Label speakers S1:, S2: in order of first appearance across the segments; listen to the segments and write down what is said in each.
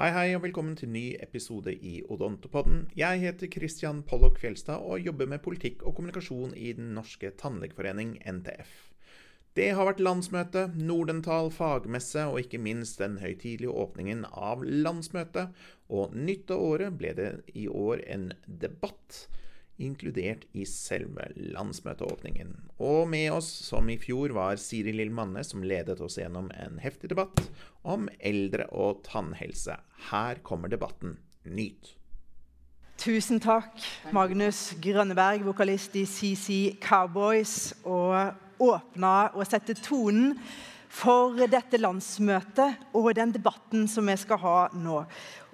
S1: Hei, hei, og velkommen til ny episode i Odontopodden. Jeg heter Christian Pollock Fjelstad og jobber med politikk og kommunikasjon i Den norske tannlegeforening, NTF. Det har vært landsmøte, Nordental fagmesse og ikke minst den høytidelige åpningen av landsmøtet. Og nytt av året ble det i år en debatt inkludert i selve landsmøteåpningen. Og med oss, som i fjor, var Siri Lill Manne, som ledet oss gjennom en heftig debatt om eldre og tannhelse. Her kommer debatten. Nyt!
S2: Tusen takk, Magnus Grønneberg, vokalist i CC Cowboys, og åpna og sette tonen for dette landsmøtet og den debatten som vi skal ha nå.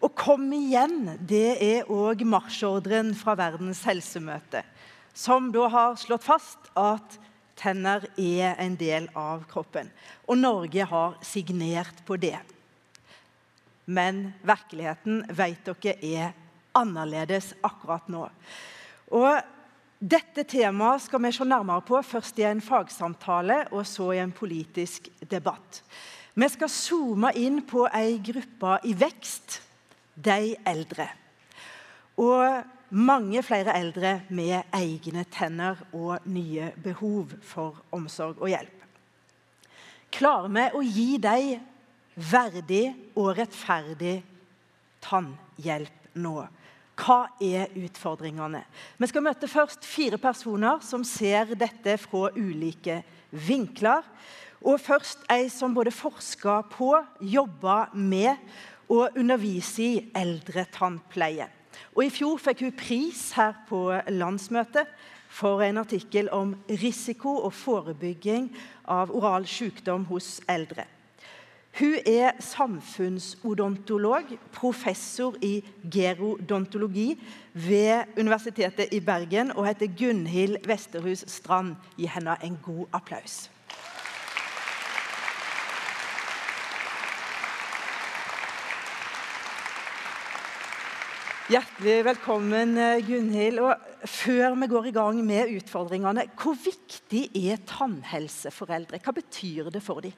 S2: Og kom igjen, det er òg marsjordren fra Verdens helsemøte, som da har slått fast at tenner er en del av kroppen. Og Norge har signert på det. Men virkeligheten vet dere er annerledes akkurat nå. Og dette temaet skal vi se nærmere på, først i en fagsamtale og så i en politisk debatt. Vi skal zoome inn på ei gruppe i vekst, de eldre. Og mange flere eldre med egne tenner og nye behov for omsorg og hjelp. Klarer vi å gi dem verdig og rettferdig tannhjelp nå? Hva er utfordringene? Vi skal møte først fire personer som ser dette fra ulike vinkler. Og først ei som både forsker på, jobber med og underviser i eldretannpleie. Og I fjor fikk hun pris her på landsmøtet for en artikkel om risiko og forebygging av oral sykdom hos eldre. Hun er samfunnsodontolog, professor i gerodontologi ved Universitetet i Bergen og heter Gunhild Vesterhus Strand. Gi henne en god applaus. Hjertelig velkommen, Gunhild. Og før vi går i gang med utfordringene, hvor viktig er tannhelse for eldre? Hva betyr det for dem?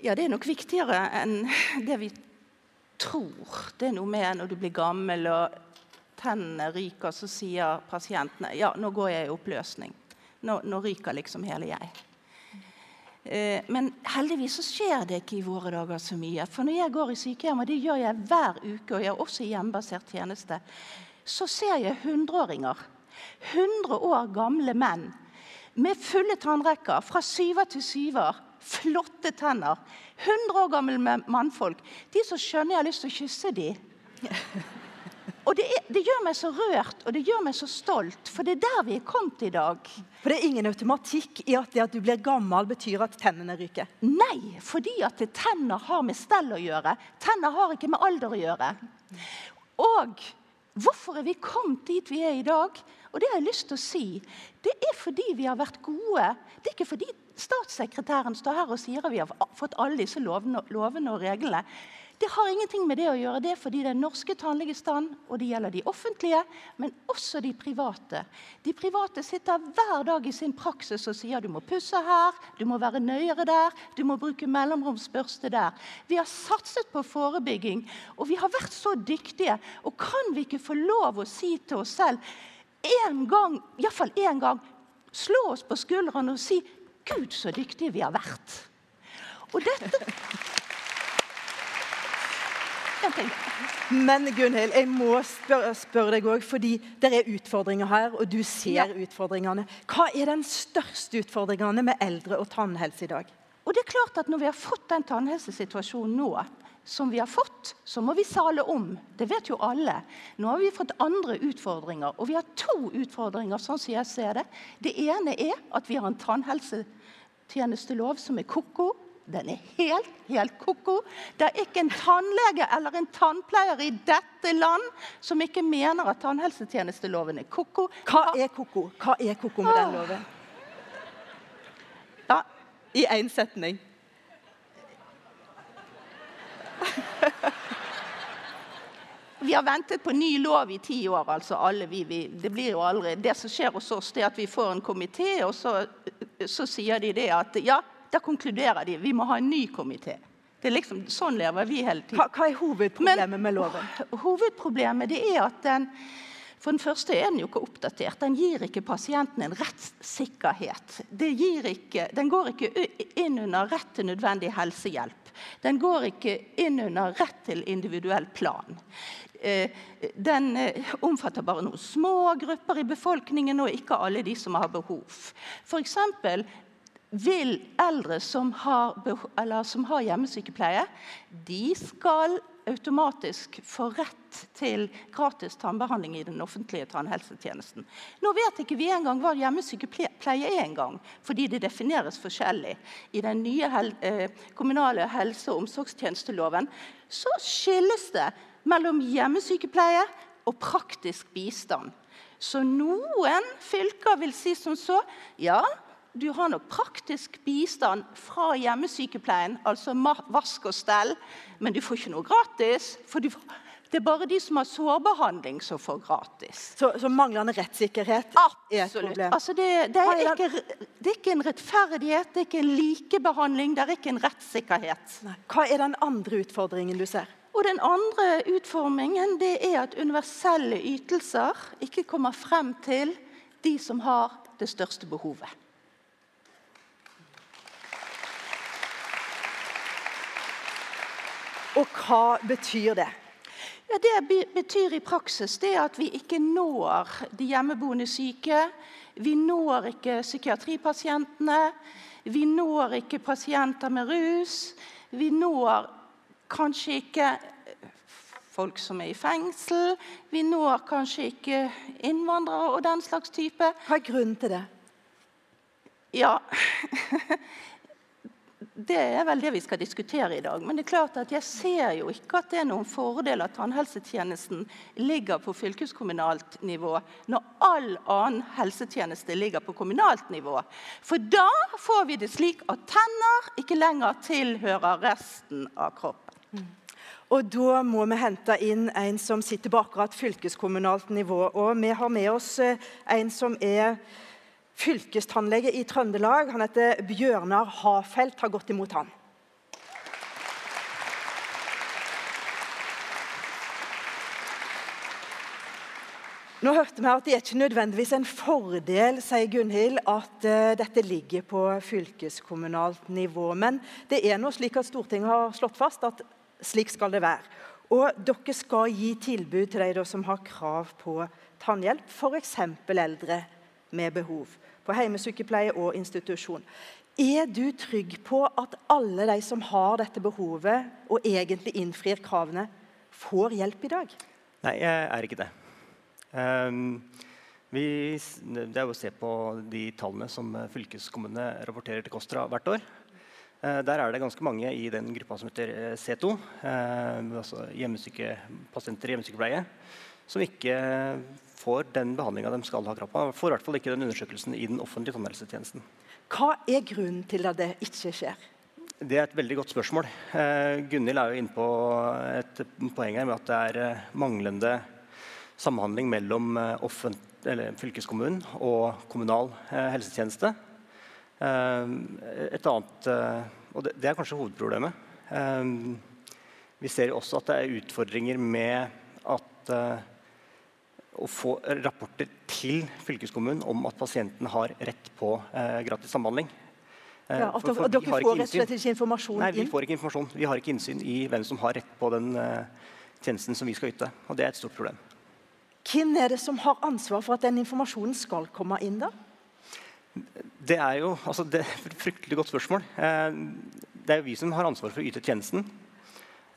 S3: Ja, det er nok viktigere enn det vi tror. Det er noe med når du blir gammel og tennene ryker, så sier pasientene ja, nå går jeg i oppløsning. Nå, nå ryker liksom hele jeg. Eh, men heldigvis så skjer det ikke i våre dager så mye. For når jeg går i sykehjem, og det gjør jeg hver uke, og jeg er også i hjemmebasert tjeneste, så ser jeg hundreåringer. 100 år gamle menn med fulle tannrekker fra syver til syver flotte tenner. 100 år gamle mannfolk. De som skjønner jeg har lyst til å kysse dem. Og det, er, det, gjør meg så rørt og det gjør meg så stolt, for det er der vi er kommet i dag.
S2: For det er ingen automatikk i at det at du blir gammel, betyr at tennene ryker?
S3: Nei, fordi at tenner har med stell å gjøre. Tenner har ikke med alder å gjøre. Og hvorfor er vi kommet dit vi er i dag? Og det har jeg lyst til å si. Det er fordi vi har vært gode. Det er ikke fordi statssekretæren står her og sier at vi har fått alle disse lovene, lovene og reglene. Det har ingenting med det å gjøre. Det er fordi den norske tannlegestand, og det gjelder de offentlige, men også de private. De private sitter hver dag i sin praksis og sier du må pusse her, du må være nøyere der, du må bruke mellomromsbørste der. Vi har satset på forebygging, og vi har vært så dyktige. Og kan vi ikke få lov å si til oss selv en gang, iallfall én gang, slå oss på skuldrene og si Gud, så dyktige vi har vært. Og dette
S2: Men Gunhild, jeg må spørre, spørre deg òg, fordi det er utfordringer her, og du ser ja. utfordringene. Hva er den største utfordringene med eldre og tannhelse i dag?
S3: Og det er klart at Når vi har fått den tannhelsesituasjonen nå, som vi har fått, så må vi sale om. Det vet jo alle. Nå har vi fått andre utfordringer. Og vi har to utfordringer, sånn som jeg ser det. Det ene er at vi har en tannhelsetjenestelov som er ko-ko. Den er helt, helt ko-ko. Det er ikke en tannlege eller en tannpleier i dette land som ikke mener at tannhelsetjenesteloven er ko-ko.
S2: Hva er ko-ko? Hva er ko-ko med den loven? Ja, I én setning.
S3: Vi har ventet på ny lov i ti år. altså alle vi, vi, Det blir jo aldri, det som skjer hos oss, det er at vi får en komité, og så, så, sier de det at ja, da konkluderer de vi må ha en ny komité. Det er liksom, Sånn lever vi hele tiden.
S2: Hva, hva er hovedproblemet med loven?
S3: Hovedproblemet det er at den for den første er den jo ikke oppdatert. Den gir ikke pasienten en rettssikkerhet. Ikke, den går ikke inn under rett til nødvendig helsehjelp. Den går ikke inn under rett til individuell plan. Eh, den eh, omfatter bare noen små grupper i befolkningen, og ikke alle de som har behov. For eksempel, vil eldre som har, som har, hjemmesykepleie, de skal automatisk få rett til gratis tannbehandling i den offentlige tannhelsetjenesten. Nå vet ikke vi engang hva hjemmesykepleie er engang, fordi det defineres forskjellig. I den nye hel eh, kommunale helse- og omsorgstjenesteloven så skilles det mellom hjemmesykepleie og praktisk bistand. Så noen fylker vil si som så ja, du har nok praktisk bistand fra hjemmesykepleien, altså vask og stell, men du får ikke noe gratis. for får, det er bare de som har sårbehandling, som får gratis.
S2: Så, så manglende rettssikkerhet
S3: Absolutt. er et problem? Altså det, det, er ikke, det, er ikke, en rettferdighet, det er ikke en likebehandling, det er ikke en rettssikkerhet.
S2: Nei. Hva er den andre utfordringen du ser?
S3: Og Den andre utformingen det er at universelle ytelser ikke kommer frem til de som har det største behovet.
S2: Og hva betyr det?
S3: Ja, det betyr i praksis det at vi ikke når de hjemmeboende syke. Vi når ikke psykiatripasientene. Vi når ikke pasienter med rus. Vi når kanskje ikke folk som er i fengsel. Vi når kanskje ikke innvandrere og den slags type.
S2: Hva er grunnen til det?
S3: Ja det er vel det vi skal diskutere i dag. Men det er klart at jeg ser jo ikke at det er noen fordel at tannhelsetjenesten ligger på fylkeskommunalt nivå når all annen helsetjeneste ligger på kommunalt nivå. For da får vi det slik at tenner ikke lenger tilhører resten av kroppen.
S2: Og Da må vi hente inn en som sitter på akkurat fylkeskommunalt nivå. Og vi har med oss eh, en som er fylkestannlege i Trøndelag. Han heter Bjørnar Hafelt, har gått imot han. Nå hørte vi at det er ikke nødvendigvis en fordel sier Gunhild, at uh, dette ligger på fylkeskommunalt nivå. Men det er nå slik at Stortinget har slått fast at slik skal det være. Og dere skal gi tilbud til de som har krav på tannhjelp, f.eks. eldre med behov på hjemmesykepleie og institusjon. Er du trygg på at alle de som har dette behovet, og egentlig innfrir kravene, får hjelp i dag?
S4: Nei, jeg er ikke det. Um, vi, det er å se på de tallene som fylkeskommunene rapporterer til KOSTRA hvert år. Uh, der er det ganske mange i den gruppa som heter eh, C2, uh, altså hjemmesykepasienter i hjemmesykepleie, som ikke får den behandlinga de skal ha krav på. Får i hvert fall ikke den undersøkelsen i den offentlige tannhelsetjenesten.
S2: Hva er grunnen til at det ikke skjer?
S4: Det er et veldig godt spørsmål. Eh, Gunhild er jo inne på et poeng her med at det er eh, manglende samhandling mellom eh, fylkeskommunen og kommunal eh, helsetjeneste. Eh, et annet, eh, og det, er kanskje hovedproblemet. vi ser også at det er utfordringer med at å få rapporter til fylkeskommunen om at pasienten har rett på eh, gratis samhandling.
S2: Eh, ja, at for, for dere får rett og slett ikke informasjon inn?
S4: Nei, vi får ikke informasjon. Vi har ikke innsyn i hvem som har rett på den eh, tjenesten som vi skal yte. Og det er et stort problem.
S2: Hvem er det som har ansvar for at den informasjonen skal komme inn, da?
S4: Det er jo altså, det er et fryktelig godt spørsmål. Eh, det er jo vi som har ansvaret for å yte tjenesten.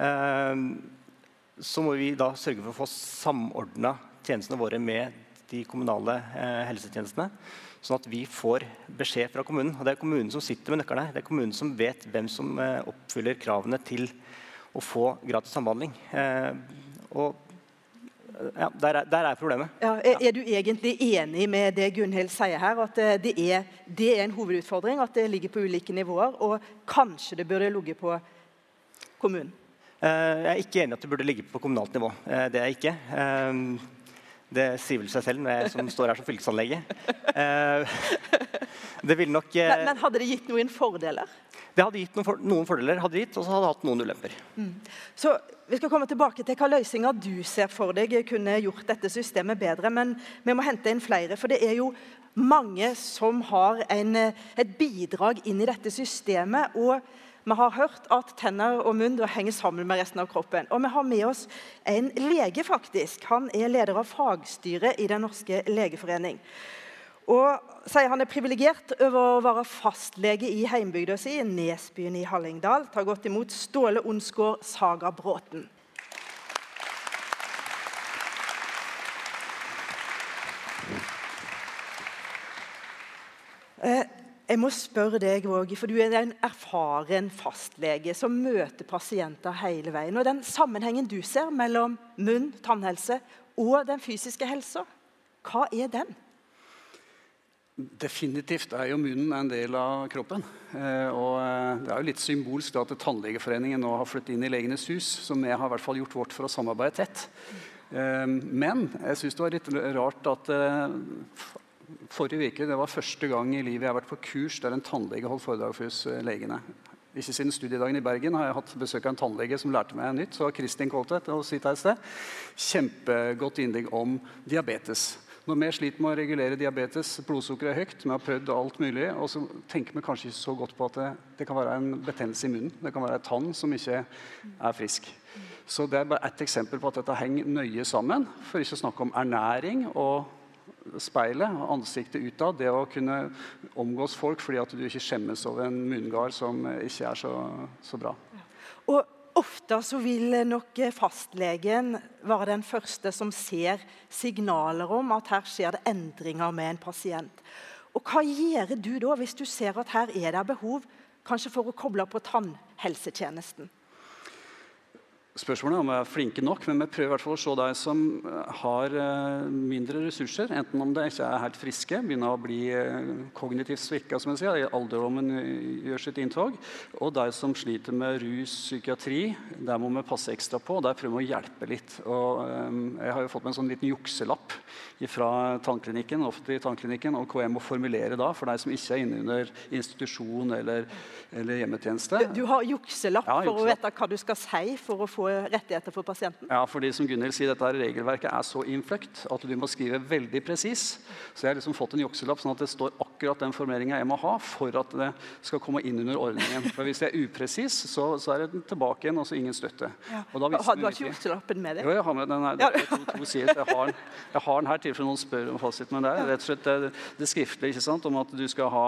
S4: Eh, så må vi da sørge for å få samordna tjenestene våre med de kommunale eh, helsetjenestene. Sånn at vi får beskjed fra kommunen. Og det er kommunen som sitter med nøklene. Det er kommunen som vet hvem som oppfyller kravene til å få gratis sambehandling. Eh, og ja, der er, der er problemet.
S2: Ja, er, er, du egentlig enig med det Gunhild sier her? At eh, det er, det er, en hovedutfordring? At det ligger på ulike nivåer? Og kanskje det burde ligge på kommunen?
S4: Eh, jeg er ikke enig i at det burde ligge på kommunalt nivå. Eh, det er jeg ikke. Det sier vel seg selv når jeg som står her som fylkesanlegge. Eh,
S2: det ville nok men, men, hadde det gitt noen fordeler?
S4: Det hadde gitt noen, for, noen fordeler, hadde gitt, og så hadde det hatt noen ulemper.
S2: Mm. Så Vi skal komme tilbake til hva løsninger du ser for deg kunne gjort dette systemet bedre. Men vi må hente inn flere. For det er jo mange som har en, et bidrag inn i dette systemet. og vi har hørt at tenner og munn henger sammen med resten av kroppen. Og vi har med oss en lege, faktisk. Han er leder av fagstyret i Den norske legeforening. Og sier han er privilegert over å være fastlege i heimbygda si, Nesbyen i Hallingdal. Tar godt imot Ståle Onsgård Saga Bråten. Eh, jeg må spørre deg også, for Du er en erfaren fastlege som møter pasienter hele veien. Og Den sammenhengen du ser mellom munn, tannhelse og den fysiske helsa, hva er den?
S5: Definitivt er jo munnen en del av kroppen. Eh, og eh, Det er jo litt symbolsk at Tannlegeforeningen nå har flyttet inn i Legenes hus, som vi har i hvert fall gjort vårt for å samarbeide tett. Eh, men jeg syns det var litt rart at forrige uke det var første gang i livet jeg har vært på kurs der en tannlege holdt foredrag for oss legene. Ikke siden studiedagen i Bergen har jeg hatt besøk av en tannlege som lærte meg nytt. så Kristin Koltvedt og sitt her sted. Kjempegodt innlegg om diabetes. Når vi sliter med å regulere diabetes, blodsukkeret er høyt, vi har prøvd alt mulig, og så tenker vi kanskje ikke så godt på at det, det kan være en betennelse i munnen. Det kan være en tann som ikke er frisk. Så det er bare ett eksempel på at dette henger nøye sammen. For ikke å snakke om ernæring og speilet ansiktet utad. Det å kunne omgås folk fordi at du ikke skjemmes over en munngard som ikke er så, så bra.
S2: Og Ofte så vil nok fastlegen være den første som ser signaler om at her skjer det endringer med en pasient. Og Hva gjør du da hvis du ser at her er det behov kanskje for å koble på tannhelsetjenesten?
S5: Spørsmålet er om vi er flinke nok, men vi prøver i hvert fall å se de som eh, har eh, mindre ressurser. Enten om de ikke er helt friske, begynner å bli eh, kognitivt svekka, som jeg sier, alderdommen gjør sitt inntog. Og de som sliter med rus, psykiatri. Der må vi passe ekstra på. og Der prøver vi å hjelpe litt. Og, jeg har jo fått meg en sånn liten jukselapp fra tannklinikken, offentlig tannklinikken og hva jeg må formulere da for de som ikke er inne under institusjon eller, eller hjemmetjeneste.
S2: Du, du har jukselapp ja, for å vite hva du skal si for å få rettigheter for pasienten?
S5: Ja, fordi som Gunnhild sier, dette regelverket er så innfløkt at du må skrive veldig presis. Så jeg har liksom fått en jukselapp sånn at det står akkurat den formuleringa jeg må ha for at det skal komme inn under ordningen. For Hvis jeg er upresis, så, så er det tilbake igjen, og så ingen støtte.
S2: Ja. Og da har du ikke jukselappen med deg?
S5: Jo, jeg har med den her. Det, er to, to sider. Jeg, har, jeg har den her tilfelle noen spør om fasiten, men det er rett og slett det, det skriftlige ikke sant, om at du skal ha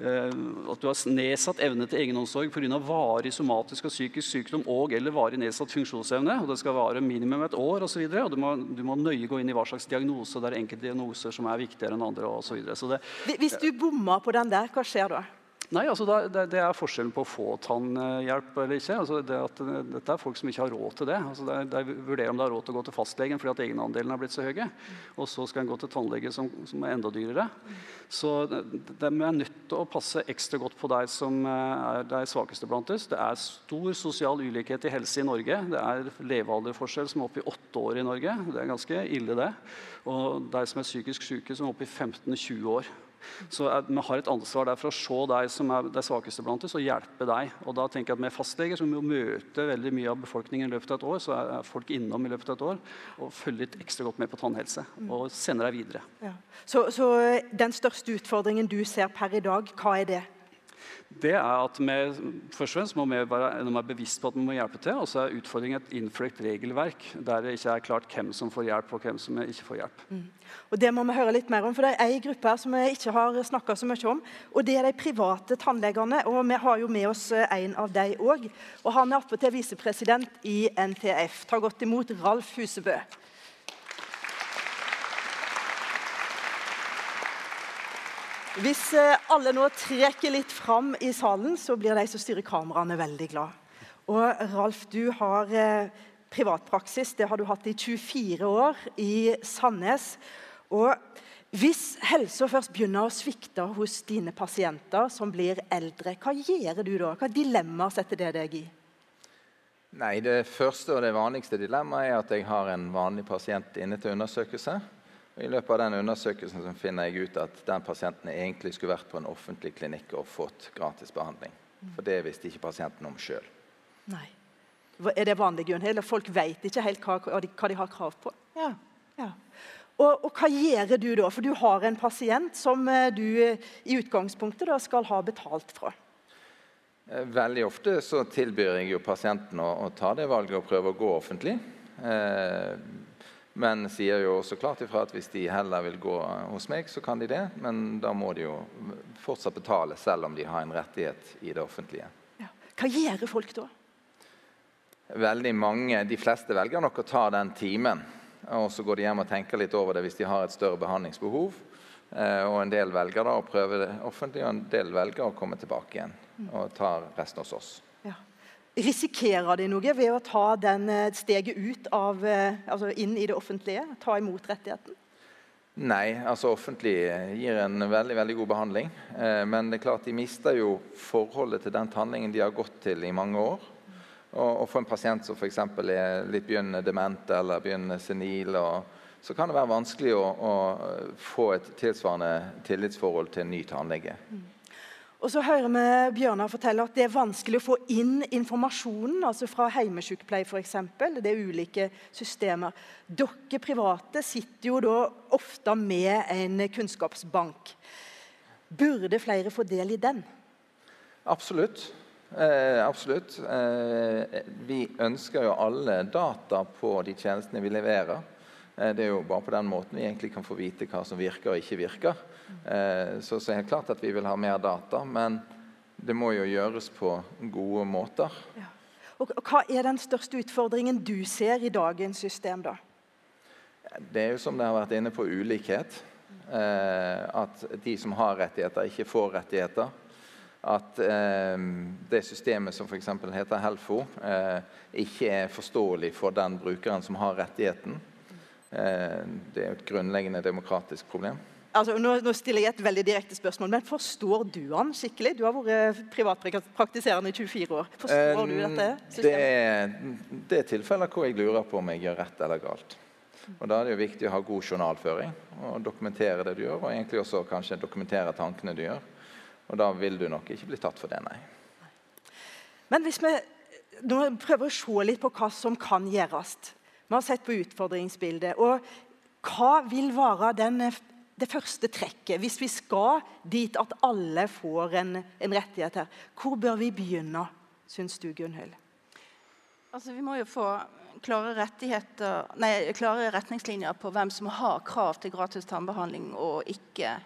S5: eh, at du har nedsatt evne til egenomsorg pga. varig somatisk og psykisk sykdom og eller varig nedsatt funksjonsevne. og Det skal vare minimum et år osv. Du, må, du må nøye gå inn i hva slags diagnose. Det er enkelte diagnoser som er viktigere enn andre. Og så videre. så det,
S2: Hvis du bomma på den der, hva skjer da?
S5: Nei, altså det, det, er forskjellen på å få tannhjelp eller ikke. Altså det at, dette er folk som ikke har råd til det. Altså det, det vurderer om det har råd til å gå til fastlegen fordi at egenandelen er blitt så høye. Og så skal en gå til tannlege som, som er enda dyrere. Så det er nødt til å passe ekstra godt på deg som er de svakeste blant oss. Det er stor sosial ulikhet i helse i Norge. Det er levealderforskjell som er oppe i åtte år i Norge. Det er ganske ille, det. Og de som er psykisk syke, som er oppe i 15-20 år. Så vi har et ansvar der for å se deg som er de svakeste blant oss, og hjelpe deg. Og da tenker jeg at Med fastleger som jo møter veldig mye av befolkningen i løpet av et år, så er folk innom i løpet av et år og følger litt ekstra godt med på tannhelse. Og sender deg videre. Ja.
S2: Så, så den største utfordringen du ser per i dag, hva er det?
S5: Det er at vi først og fremst må vi være enda bevisst på at vi må hjelpe til. Og så er utfordringen et innfløkt regelverk der det ikke er klart hvem som får hjelp, og hvem som ikke får hjelp. Mm.
S2: Og Det må vi høre litt mer om, for det er en gruppe her som vi ikke har snakka så mye om. og Det er de private tannlegene. og Vi har jo med oss eh, en av dem òg. Og han er attpåtil visepresident i NTF. Ta godt imot Ralf Husebø. Hvis eh, alle nå trekker litt fram i salen, så blir de som styrer kameraene, veldig glad. Og Ralf, du har eh, privatpraksis. Det har du hatt i 24 år i Sandnes. Og hvis helsa først begynner å svikte hos dine pasienter som blir eldre, hva gjør du da? Hva dilemmaer setter det deg i?
S6: Nei, Det første og det vanligste dilemmaet er at jeg har en vanlig pasient inne til undersøkelse. Og I løpet av den undersøkelsen finner jeg ut at den pasienten egentlig skulle vært på en offentlig klinikk og fått gratis behandling. For det visste ikke pasienten om sjøl.
S2: Er det vanlig, Gunhild? Folk vet ikke helt hva, hva, de, hva de har krav på?
S3: Ja.
S2: Ja. Og, og hva gjør du da? For du har en pasient som eh, du eh, i utgangspunktet da skal ha betalt fra.
S6: Eh, Veldig ofte så tilbyr jeg jo pasienten å, å ta det valget og prøve å gå offentlig. Eh, men sier jo også klart ifra at hvis de heller vil gå hos meg, så kan de det. Men da må de jo fortsatt betale, selv om de har en rettighet i det offentlige.
S2: Ja. Hva gjør folk da?
S6: Veldig mange, De fleste velger nok å ta den timen. Og så går de hjem og tenker litt over det hvis de har et større behandlingsbehov. Eh, og en del velger da å prøve det offentlig, og en del velger å komme tilbake igjen og ta resten hos oss.
S2: Risikerer de noe ved å ta den eh, steget ut av, eh, altså inn i det offentlige? Ta imot rettigheten?
S6: Nei, altså offentlig gir en veldig veldig god behandling. Eh, men det er klart de mister jo forholdet til den tannlegen de har gått til i mange år. Og, og for en pasient som f.eks. er litt begynnende dement eller begynnende senil, og, så kan det være vanskelig å, å få et tilsvarende tillitsforhold til en ny tannlege.
S2: Og så hører vi Bjørnar fortelle at det er vanskelig å få inn informasjonen altså fra hjemmesykepleie f.eks. Det er ulike systemer. Dere private sitter jo da ofte med en kunnskapsbank. Burde flere få del i den?
S6: Absolutt. Eh, absolutt. Eh, vi ønsker jo alle data på de tjenestene vi leverer. Eh, det er jo bare på den måten vi egentlig kan få vite hva som virker og ikke virker. Eh, så, så er det klart at vi vil ha mer data, men det må jo gjøres på gode måter.
S2: Og og hva er den største utfordringen du ser i dagens system? da?
S6: Det er jo som det har vært inne på ulikhet. Eh, at de som har rettigheter, ikke får rettigheter. At eh, det systemet som f.eks. heter Helfo, eh, ikke er forståelig for den brukeren som har rettigheten. Eh, det er jo et grunnleggende demokratisk problem.
S2: Altså, nå, nå stiller jeg et veldig direkte spørsmål, men Forstår du han skikkelig? Du har vært privatpraktiserende i 24 år. Forstår du dette
S6: Eh, Det det er tilfeller hvor jeg lurer på om jeg gjør rett eller galt. Og Da er det jo viktig å ha god journalføring og dokumentere det du gjør, og egentlig også kanskje dokumentere tankene du gjør. Og da vil du nok ikke bli tatt for det, nei.
S2: Men hvis vi nå prøver å se litt på hva som kan gjøres Vi har sett på utfordringsbildet. og Hva vil være den, det første trekket hvis vi skal dit at alle får en, en rettighet her? Hvor bør vi begynne, syns du, Gunhild?
S3: Altså, vi må jo få klare, nei, klare retningslinjer på hvem som har krav til gratis tannbehandling og ikke.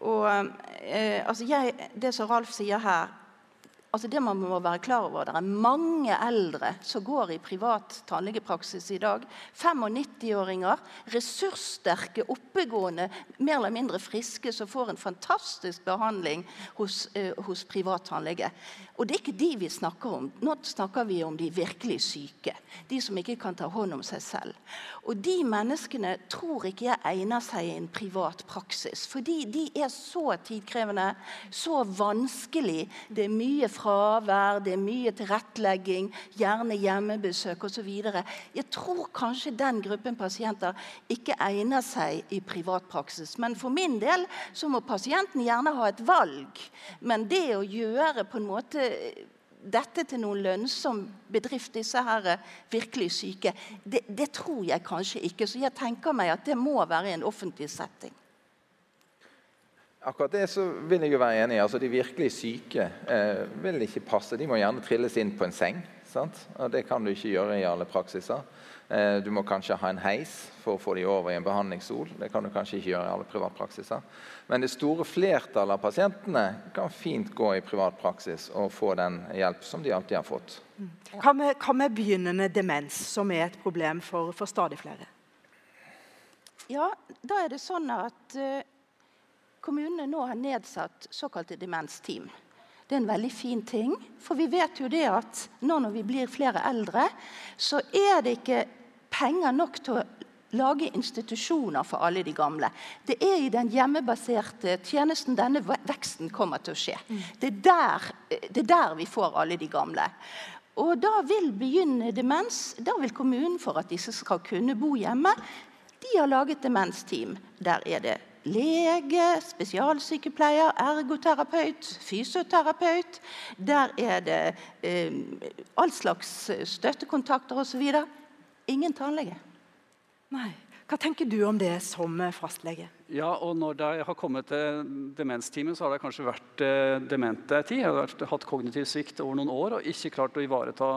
S3: Og, eh, altså jeg, det som Ralf sier her altså det man må være klar over, Det er mange eldre som går i privat tannlegepraksis i dag. 95-åringer, ressurssterke, oppegående, mer eller mindre friske, som får en fantastisk behandling hos, eh, hos privat tannlege. Og det er ikke de vi snakker om. Nå snakker vi om de virkelig syke. De som ikke kan ta hånd om seg selv. Og de menneskene tror ikke jeg egner seg i en privat praksis. Fordi de er så tidkrevende, så vanskelig. Det er mye fravær, det er mye tilrettelegging, gjerne hjemmebesøk osv. Jeg tror kanskje den gruppen pasienter ikke egner seg i privatpraksis. Men for min del så må pasienten gjerne ha et valg. Men det å gjøre på en måte dette til noen lønnsom bedrift, disse her virkelig syke, det, det tror jeg kanskje ikke. Så jeg tenker meg at det må være en offentlig setting.
S6: Akkurat det så vil jeg jo være enig i. Altså, de virkelig syke eh, vil ikke passe. De må gjerne trilles inn på en seng. Sant? Og det kan du ikke gjøre i alle praksiser. Eh, du må kanskje ha en heis for å få de over i en behandlingsstol. Det kan du kanskje ikke gjøre i alle privatpraksiser. Men det store flertallet av pasientene kan fint gå i privat praksis og få den hjelp som de alltid har fått.
S2: Hva med, hva med begynnende demens, som er et problem for, for stadig flere?
S3: Ja, da er det sånn at eh, kommunene nå har nedsatt såkalte demensteam. Det er en veldig fin ting, for vi vet jo det at nå når vi blir flere eldre, så er det ikke penger nok til å lage institusjoner for alle de gamle. Det er i den hjemmebaserte tjenesten denne veksten kommer til å skje. Det er der, det er der vi får alle de gamle. Og da vil begynne demens. Da vil kommunen, for at disse skal kunne bo hjemme, de har laget demensteam. Der er det lege, spesialsykepleier, ergoterapeut, fysioterapeut. Der er det eh, all slags støttekontakter osv. Ingen tannlege.
S2: Nei. Hva tenker du om det som fastlege?
S5: Ja, og når de har kommet til demensteamet, så har de kanskje vært eh, demente en tid. Har hatt kognitiv svikt over noen år og ikke klart å ivareta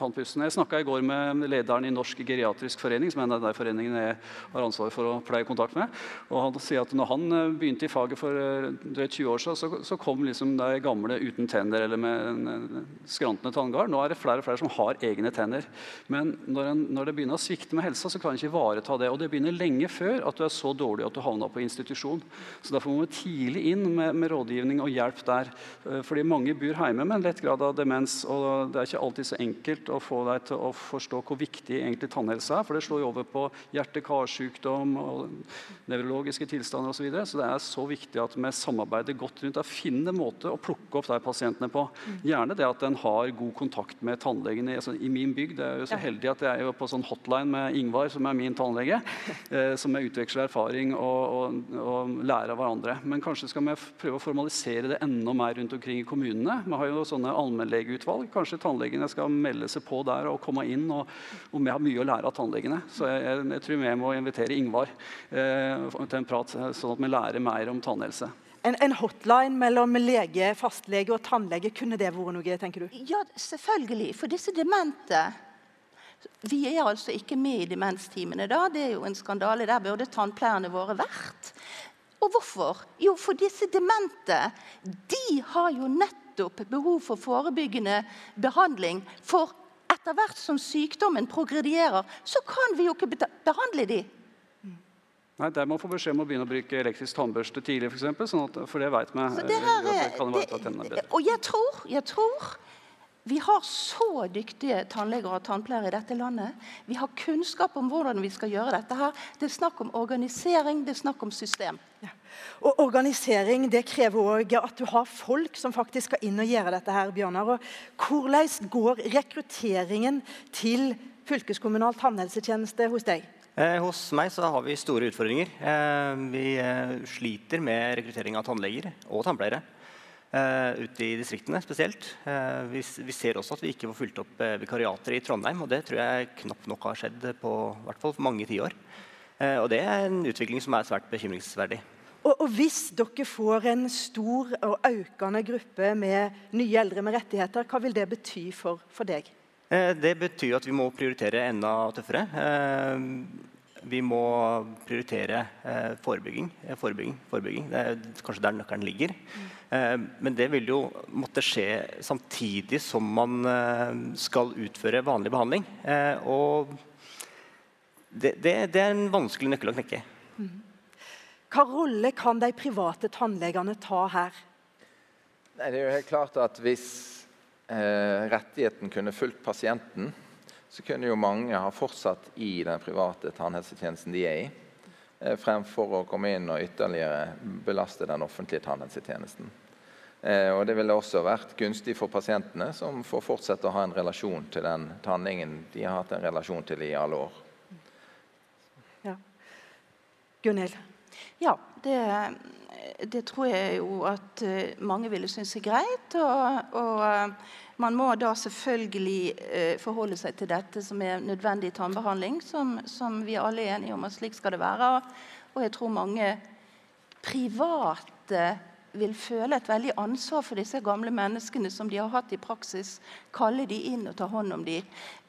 S5: tannpussen. Jeg snakka i går med lederen i Norsk geriatrisk forening, som er en av de foreningene jeg har ansvar for å pleie kontakt med. Og Han sier at når han eh, begynte i faget for eh, drøyt 20 år siden, så, så, kom liksom de gamle uten tenner eller med skrantende tanngard. Nå er det flere og flere som har egne tenner. Men når, en, når det begynner å svikte med helsa, så kan en ikke ivareta det. Og det begynner lenge før at du er så dårlig at du havner på institusjon. Så Derfor må vi tidlig inn med, med, rådgivning og hjelp der. Eh, fordi mange bor hjemme med en lett grad av demens. og Det er ikke alltid så enkelt å få deg til å forstå hvor viktig egentlig tannhelse er. For det slår jo over på hjerte-karsykdom og nevrologiske tilstander osv. Så, videre. så det er så viktig at vi samarbeider godt rundt det. Finner måte å plukke opp de pasientene på. Gjerne det at en har god kontakt med tannlegen i, altså, i min bygd. Jeg er jo så heldig at jeg er på sånn hotline med Ingvar, som er min tannlege. Eh, som jeg utveksler erfaring og, og og lære av hverandre. Men kanskje skal vi prøve å formalisere det enda mer rundt omkring i kommunene. Vi har jo sånne allmennlegeutvalg. Kanskje tannlegene skal melde seg på der og komme inn. Og, og vi har mye å lære av tannlegene. Så jeg, jeg, jeg tror vi må invitere Ingvar eh, til en prat, sånn at vi lærer mer om tannhelse.
S2: En, en, hotline mellom lege, fastlege og tannlege, kunne det vært noe? tenker du?
S3: Ja, selvfølgelig. For disse demente vi er altså ikke med i demensteamene da. Det er jo en skandale. Der burde tannpleierne våre vært. Og hvorfor? Jo, for disse demente de har jo nettopp behov for forebyggende behandling. For etter hvert som sykdommen progredierer, så kan vi jo ikke behandle de.
S5: Nei, Der må man få beskjed om å begynne å bruke elektrisk tannbørste tidlig, for, eksempel, sånn at, for det vet vi.
S3: Er det, og jeg tror, jeg tror vi har så dyktige tannleger og tannpleiere i dette landet. Vi har kunnskap om hvordan vi skal gjøre dette. her. Det er snakk om organisering, det er snakk om system. Ja.
S2: Og Organisering det krever òg at du har folk som faktisk skal inn og gjøre dette. her, Bjørnar. Og hvordan går rekrutteringen til fylkeskommunal tannhelsetjeneste hos deg?
S4: Eh, hos meg så har vi store utfordringer. Eh, vi eh, sliter med rekruttering av tannleger og tannpleiere. Uh, ute i distriktene spesielt. Uh, vi, vi, ser også at vi ikke får fulgt opp uh, vikariater i Trondheim. og Det tror jeg knapt nok har skjedd på hvert fall mange tiår. Uh, og det er en utvikling som er svært bekymringsverdig.
S2: Og, og, Hvis dere får en stor og økende gruppe med nye eldre med rettigheter, hva vil det bety for, for deg?
S4: det betyr at vi må prioritere enda tøffere vi må prioritere eh, forebygging, eh, forebygging, forebygging. Det er kanskje der nøkkelen ligger. Eh, men det vil jo måtte skje samtidig som man eh, skal utføre vanlig behandling. Eh, og det, det, det, er en vanskelig nøkkel å knekke. Mm.
S2: Hva rolle kan de private tannlegene ta her?
S6: Nei, det er jo helt klart at Hvis eh, rettigheten kunne fulgt pasienten, så kunne jo mange ha fortsatt i den private tannhelsetjenesten de er i, eh, fremfor å komme inn og ytterligere belaste den offentlige tannhelsetjenesten. Eh, og Det ville også vært gunstig for pasientene, som får fortsette å ha en relasjon til den tannlegen de har hatt en relasjon til i alle år.
S2: Ja. Gunhild?
S3: Ja, det, det, tror jeg jo at eh, mange ville synes er greit. og, og man må da selvfølgelig eh, forholde seg til dette som er nødvendig tannbehandling, som, som, vi alle er enige om at slik skal det være. Og jeg tror mange private vil føle et veldig ansvar for disse gamle menneskene som de har hatt i praksis. Kalle de inn og ta hånd om de.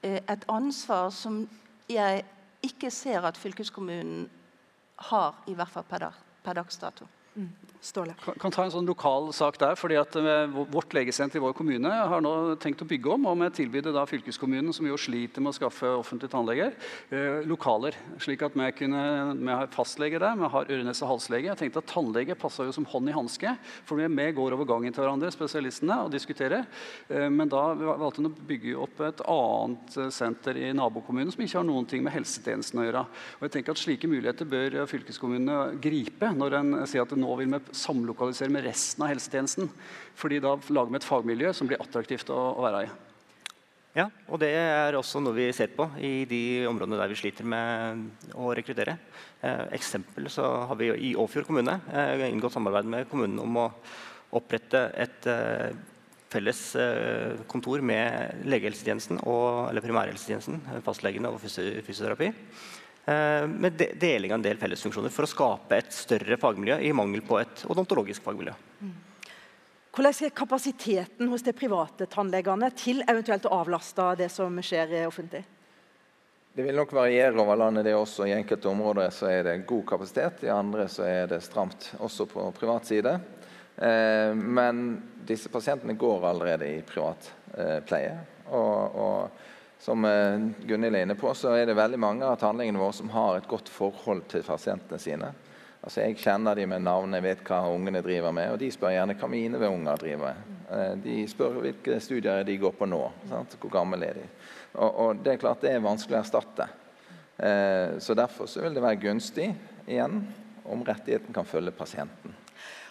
S3: Eh, et ansvar som jeg ikke ser at fylkeskommunen har, i hvert fall per, dags dato.
S2: Mm. Ståle.
S5: Kan, kan ta en sånn lokal sak der. fordi at eh, Vårt legesenter i vår kommune har nå tenkt å bygge om og med tilbyde da fylkeskommunen, som jo sliter med å skaffe offentlige tannleger, eh, lokaler. Slik at vi, kunne, vi har fastlege der, vi har øre-nese- halslege. Jeg tenkte at Tannlege passa jo som hånd i hanske. For vi går over gangen til hverandre, spesialistene, og diskuterer. Eh, men da valgte en å bygge opp et annet eh, senter i nabokommunen som ikke har noen ting med helsetjenesten å gjøre. Og jeg tenker at Slike muligheter bør fylkeskommunene gripe når en sier at nå vil vi samlokalisere med resten av helsetjenesten. fordi da lager vi et fagmiljø som blir attraktivt å, å være i.
S4: Ja, og det er også noe vi ser på i de områdene der vi sliter med å rekruttere. Eh, eksempel så har vi i Åfjord kommune eh, inngått samarbeid med kommunen om å opprette et eh, felles eh, kontor med legehelsetjenesten og, eller primærhelsetjenesten, fastlegene og fysioterapi. Eh, med de deling av en del fellesfunksjoner for å skape et større fagmiljø i mangel på et odontologisk fagmiljø.
S2: Mm. Hvordan er kapasiteten hos de private tannlegene til eventuelt å avlaste det som skjer offentlig?
S6: Det vil nok variere over landet. det også. I enkelte områder så er det god kapasitet, i andre så er det stramt, også på privat side. Eh, men disse pasientene går allerede i privat eh, pleie. Og, og som eh, Gunhild er inne på, så er det veldig mange av tannlegene våre som har et godt forhold til pasientene sine. Altså Jeg kjenner dem med navn, jeg vet hva ungene driver med. Og de spør gjerne hva mine unger driver med. Eh, de spør hvilke studier de går på nå. Sant? Hvor gammel er de? Og, og, det er klart det er vanskelig å erstatte. Eh, så derfor så vil det være gunstig igjen om rettigheten kan følge pasienten.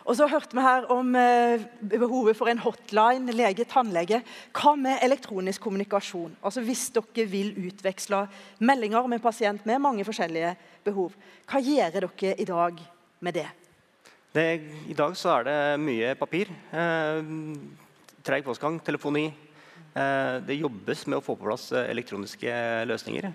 S2: Og så hørte vi her om eh, behovet for en hotline lege-tannlege. Hva med elektronisk kommunikasjon? Altså Hvis dere vil utveksle meldinger med pasient med mange forskjellige behov, hva gjør dere i dag med det?
S4: det I dag så er det mye papir. Eh, Treg postgang, telefoni. Eh, det jobbes med å få på plass eh, elektroniske løsninger.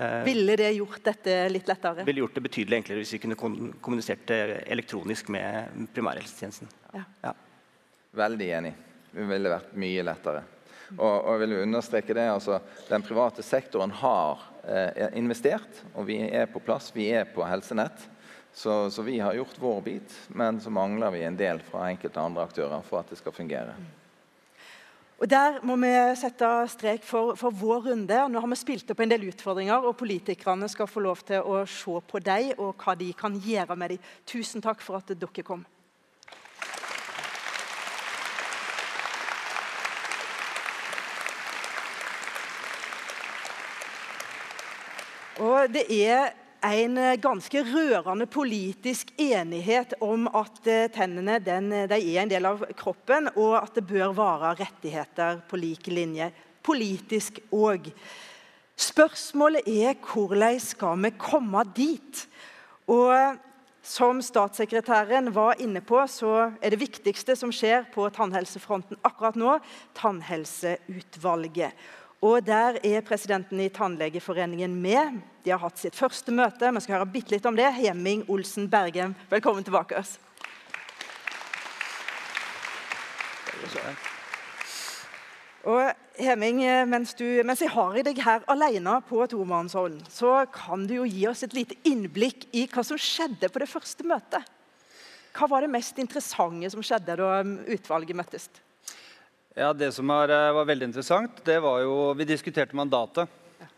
S2: Eh, ville det gjort dette litt lettere?
S4: Ville gjort det betydelig enklere hvis vi kunne kommunisert elektronisk med primærhelsetjenesten. Ja. Ja.
S6: Veldig enig. Det ville vært mye lettere. Og, og jeg vil understreke det, altså, Den private sektoren har eh, investert, og vi er på plass. Vi er på helsenett. Så, så, vi har gjort vår bit, men så mangler vi en del fra enkelte andre aktører for at det skal fungere.
S2: Og Der må vi sette strek for, for, vår runde. Nå har vi spilt opp en del utfordringer, og politikerne skal få lov til å se på dem og hva de kan gjøre med dem. Tusen takk for at dere kom. Og det er en eh, ganske rørende politisk enighet om at eh, tennene den, eh, er en del av kroppen, og at det bør være rettigheter på lik linje. Politisk òg. Spørsmålet er hvordan skal vi komme dit? Og som statssekretæren var inne på, så er det viktigste som skjer på tannhelsefronten akkurat nå, Tannhelseutvalget. Og Der er presidenten i Tannlegeforeningen med. De har hatt sitt første møte. Vi skal høre bitte litt om det. Hemming Olsen Bergem, velkommen tilbake. oss. Og Hemming, mens, du, mens jeg har i deg her alene på tomannshånd, så kan du jo gi oss et lite innblikk i hva som skjedde på det første møtet. Hva var det mest interessante som skjedde da utvalget møttes?
S7: Ja, Det som var, eh, var, veldig interessant, det var jo Vi diskuterte mandatet.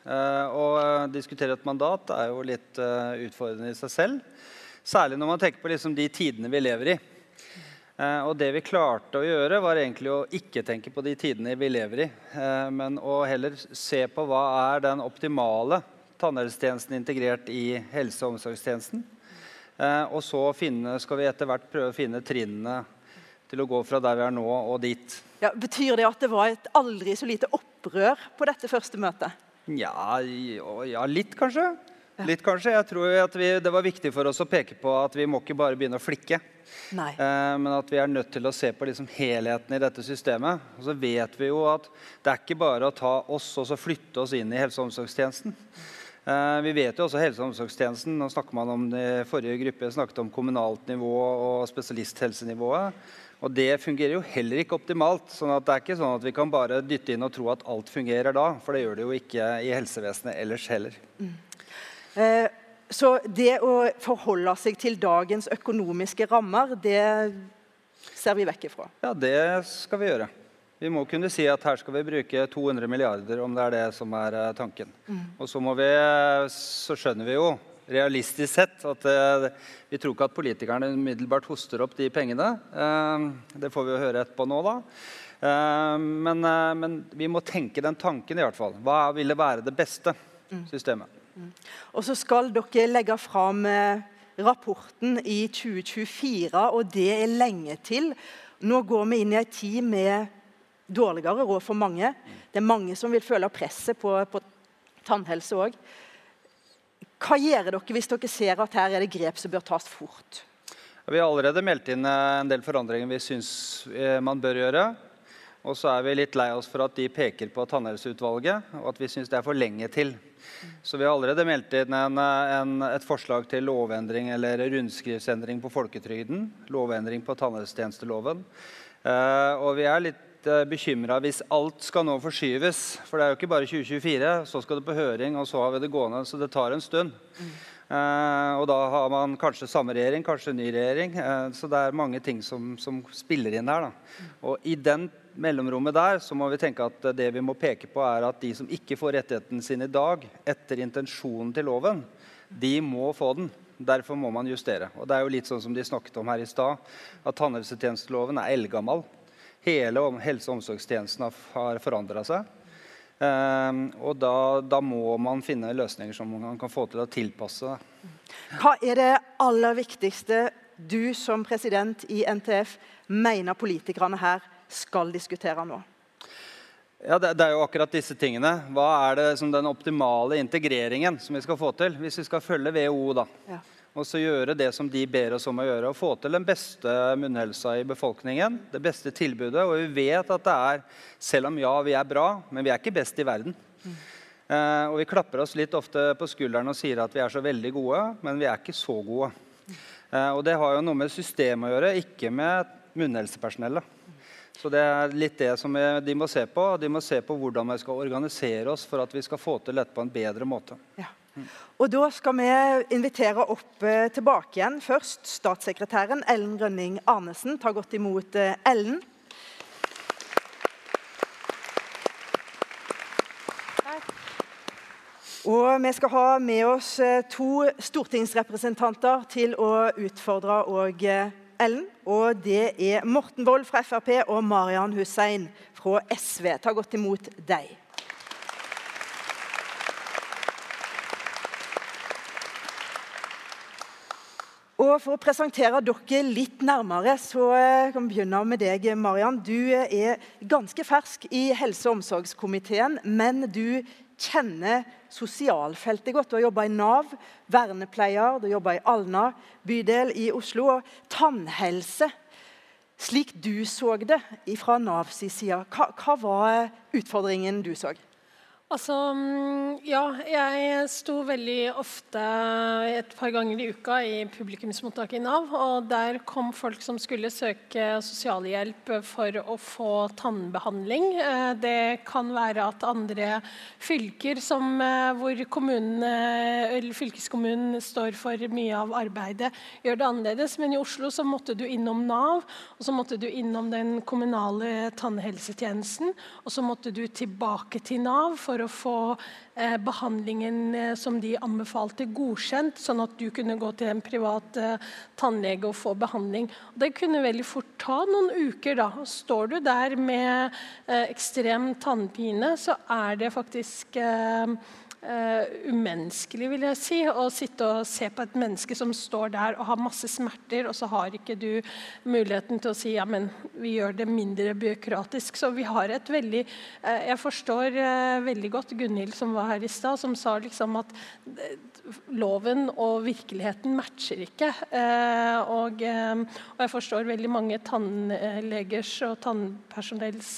S7: Eh, og uh, diskutere et mandat er jo litt uh, utfordrende i seg selv. Særlig når man tenker på liksom, de tidene vi lever i. og det vi klarte å gjøre, var egentlig å ikke tenke på de tidene vi lever i, men å heller se på hva er den optimale tannhelsetjenesten integrert i helse- og omsorgstjenesten. og så finne, skal vi etter hvert prøve å finne trinnene til å gå fra der vi er nå, og dit.
S2: Ja, betyr det at det var et aldri så lite opprør på dette første møtet?
S7: Ja, ja litt kanskje. Litt kanskje. Jeg tror at vi, Det var viktig for oss å peke på at vi må ikke bare begynne å flikke. Nei. men at vi er nødt til å se på liksom helheten i dette systemet. Og så vet vi jo at det er ikke bare å ta oss og så flytte oss inn i helse- og omsorgstjenesten. Eh, vi vet jo også helse- og omsorgstjenesten. Nå snakker man om det forrige gruppe snakket om kommunalt nivå og spesialisthelsenivået. Og det fungerer jo heller ikke optimalt. sånn at det er ikke sånn at vi kan bare dytte inn og tro at alt fungerer da. For det gjør det jo ikke i helsevesenet ellers heller. Mm.
S2: Eh, så det å forholde seg til dagens økonomiske rammer, det ser vi vekk ifra?
S7: Ja, det skal vi gjøre. Vi må kunne si at her skal vi bruke 200 milliarder, om det er det som er eh, tanken. Mm. Og så, må vi, så skjønner vi jo realistisk sett. At uh, vi tror ikke at politikerne umiddelbart hoster opp de pengene. Uh, det får vi jo høre etterpå nå, da. Uh, men, men, vi må tenke den tanken, i hvert fall. Hva ville være det beste mm. systemet? Mm.
S2: Og så skal dere legge fram rapporten i 2024, og det er lenge til. Nå går vi inn i en tid med dårligere råd for mange. Det er mange som vil føle presset på, på tannhelse òg. Hva gjør dere hvis dere ser at her er det grep som bør tas fort?
S7: Vi har allerede meldt inn eh, en del forandringer vi syns eh, man bør gjøre. Og så er vi litt lei oss for at de peker på Tannhelseutvalget, og at vi syns det er for lenge til. Så vi har allerede meldt inn en, en, et forslag til lovendring eller rundskrivsendring på folketrygden. Lovendring på tannhelsetjenesteloven. Og vi er litt uh, bekymra hvis alt skal nå forskyves. For det er jo ikke bare 2024. Så skal det på høring, og så har vi det gående. Så det tar en stund. Mm. Uh, og da har man kanskje samme regjering, kanskje ny regjering. Uh, så det er mange ting som, som spiller inn der. Da. Og i den mellomrommet der så må vi tenke at det vi må peke på, er at de som ikke får rettigheten sin i dag etter intensjonen til loven, de må få den. Derfor må man justere. Og det er jo litt sånn som de snakket om her i stad, at tannhelsetjenesteloven er eldgammel. Hele helse- og omsorgstjenesten har forandra seg. Um, og da, da, må man finne løsninger som man kan få til å tilpasse.
S2: Hva er det aller viktigste du som president i NTF mener politikerne her skal diskutere nå?
S7: Ja, det, det, er jo akkurat disse tingene. Hva er det som den optimale integreringen som vi skal få til? Hvis vi skal følge WHO, da. Ja og så gjøre det som de ber oss om å gjøre. Og få til den beste munnhelsa i befolkningen, det beste tilbudet. Og vi vet at det er Selv om ja, vi er bra, men vi er ikke best i verden. Mm. Eh, og vi klapper oss litt ofte på skulderen og sier at vi er så veldig gode, men vi er ikke så gode. Eh, og det har jo noe med systemet å gjøre, ikke med munnhelsepersonellet. Så det er litt det som de må se på. De må se på hvordan vi skal organisere oss for at vi skal få til dette på en bedre måte.
S2: Ja. Og Da skal vi invitere opp eh, tilbake igjen. Først statssekretæren Ellen Grønning Arnesen. Ta godt imot eh, Ellen. Og vi skal ha med oss eh, to stortingsrepresentanter til å utfordre og Ellen. Og det er Morten Wold fra Frp og Marian Hussein fra SV. Ta godt imot deg. Og For å presentere dere litt nærmere, så eh, kan vi begynne med deg, Mariann. Du eh, er ganske fersk i helse- og omsorgskomiteen, men du kjenner sosialfeltet godt. Du har jobba i Nav, vernepleier, du har jobba i Alna bydel i Oslo. Og tannhelse, slik du så det fra Navs side, hva, hva var utfordringen du så?
S8: Altså, mm, ja, jeg sto veldig ofte et par ganger i uka i publikumsmottaket i Nav. Og der kom folk som skulle søke sosialhjelp for å få tannbehandling. Eh, det kan være at andre fylker som, hvor hvor kommunen, fylkeskommunen står for mye av arbeidet, gjør det annerledes. Men i Oslo så måtte du innom Nav, og så måtte du innom den kommunale tannhelsetjenesten. Og så måtte du tilbake til Nav for å få eh, behandlingen eh, som de anbefalte, godkjent, sånn at du kunne gå til en privat eh, tannlege og få behandling. Det kunne veldig fort ta noen uker. da. Står du der med eh, ekstrem tannpine, så er det faktisk eh, umenneskelig, vil jeg si, å sitte og se på et menneske som står der og har masse smerter, og så har ikke du muligheten til å si ja, men vi gjør det mindre byråkratisk. Så vi har et veldig uh, Jeg forstår uh, veldig godt Gunhild som var her i stad, som sa liksom at loven og virkeligheten matcher ikke. Og, og, jeg forstår veldig mange tannlegers og tannpersonells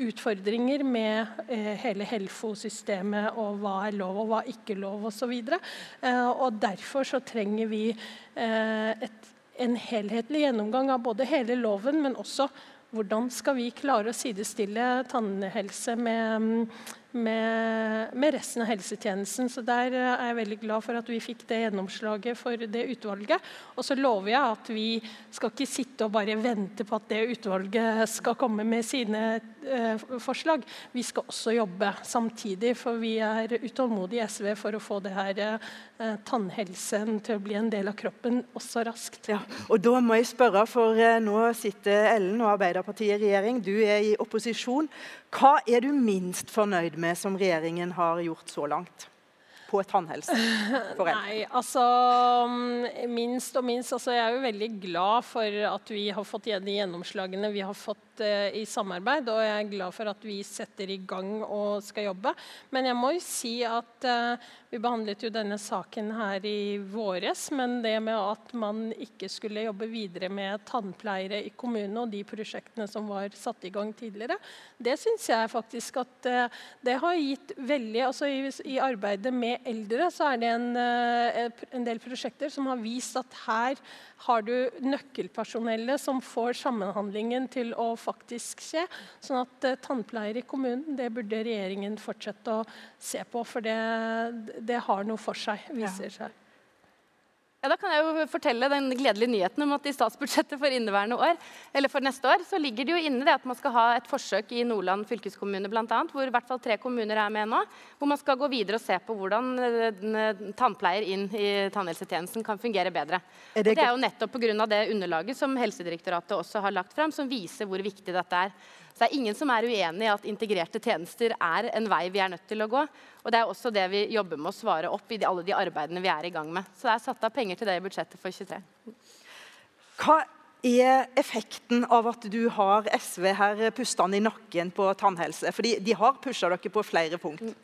S8: utfordringer med eh, hele Helfo-systemet og hva er lov og hva er ikke lov osv. Eh, derfor så trenger vi eh, et, en helhetlig gjennomgang av både hele loven, men også hvordan skal vi klare å sidestille tannhelse med, med, med, resten av helsetjenesten. Så Der er jeg veldig glad for at vi fikk det gjennomslaget for det utvalget. Og så lover jeg at vi skal ikke sitte og bare vente på at det utvalget skal komme med sine eh, forslag. Vi skal også jobbe samtidig, for vi er utålmodige i SV for å få det her eh, tannhelsen til å bli en del av kroppen også raskt.
S2: Ja, og da må jeg spørre, for eh, nå sitter Ellen og Arbeiderpartiet i regjering. Du er i opposisjon. Hva er du minst fornøyd med som regjeringen har gjort så langt? På tannhelse?
S8: Nei, altså mm, minst og minst. Altså, jeg er jo veldig glad for at vi har fått de gjennomslagene vi har fått uh, i samarbeid, og jeg er glad for at vi setter i gang og skal jobbe. Men jeg må jo si at uh, vi behandlet jo denne saken her i våres, men det med at man ikke skulle jobbe videre med tannpleiere i kommunene og de prosjektene som var satt i gang tidligere, det syns jeg faktisk at uh, det har gitt veldig altså i, i, arbeidet med eldre så er det en, uh, en del prosjekter som har vist at her har du nøkkelpersonellet som får sammenhandlingen til å faktisk skje. Sånn at tannpleier tannpleiere i kommunen, det burde regjeringen fortsette å se på. For det, det har noe for seg, viser seg.
S9: Ja, da kan jeg jo fortelle den gledelige nyheten om at i statsbudsjettet for inneværende år, eller for neste år så ligger det jo inne det at man skal ha et forsøk i Nordland fylkeskommune blant annet, hvor i hvert fall tre kommuner er med nå. Hvor man skal gå videre og se på hvordan eh, tannpleier inn i tannhelsetjenesten kan fungere bedre. Er det, det er jo nettopp pga. det underlaget som Helsedirektoratet også har lagt fram, som viser hvor viktig dette er. Så det er ingen som er uenig i at integrerte tjenester er en vei vi er nødt til å gå. Og det er også det vi jobber med å svare opp i de, alle de arbeidene vi er i gang med. Så det er satt av penger til det i budsjettet for 23.
S2: Hva er effekten av at du har SV her pustende i nakken på tannhelse? Fordi de har pusha dere på flere punkt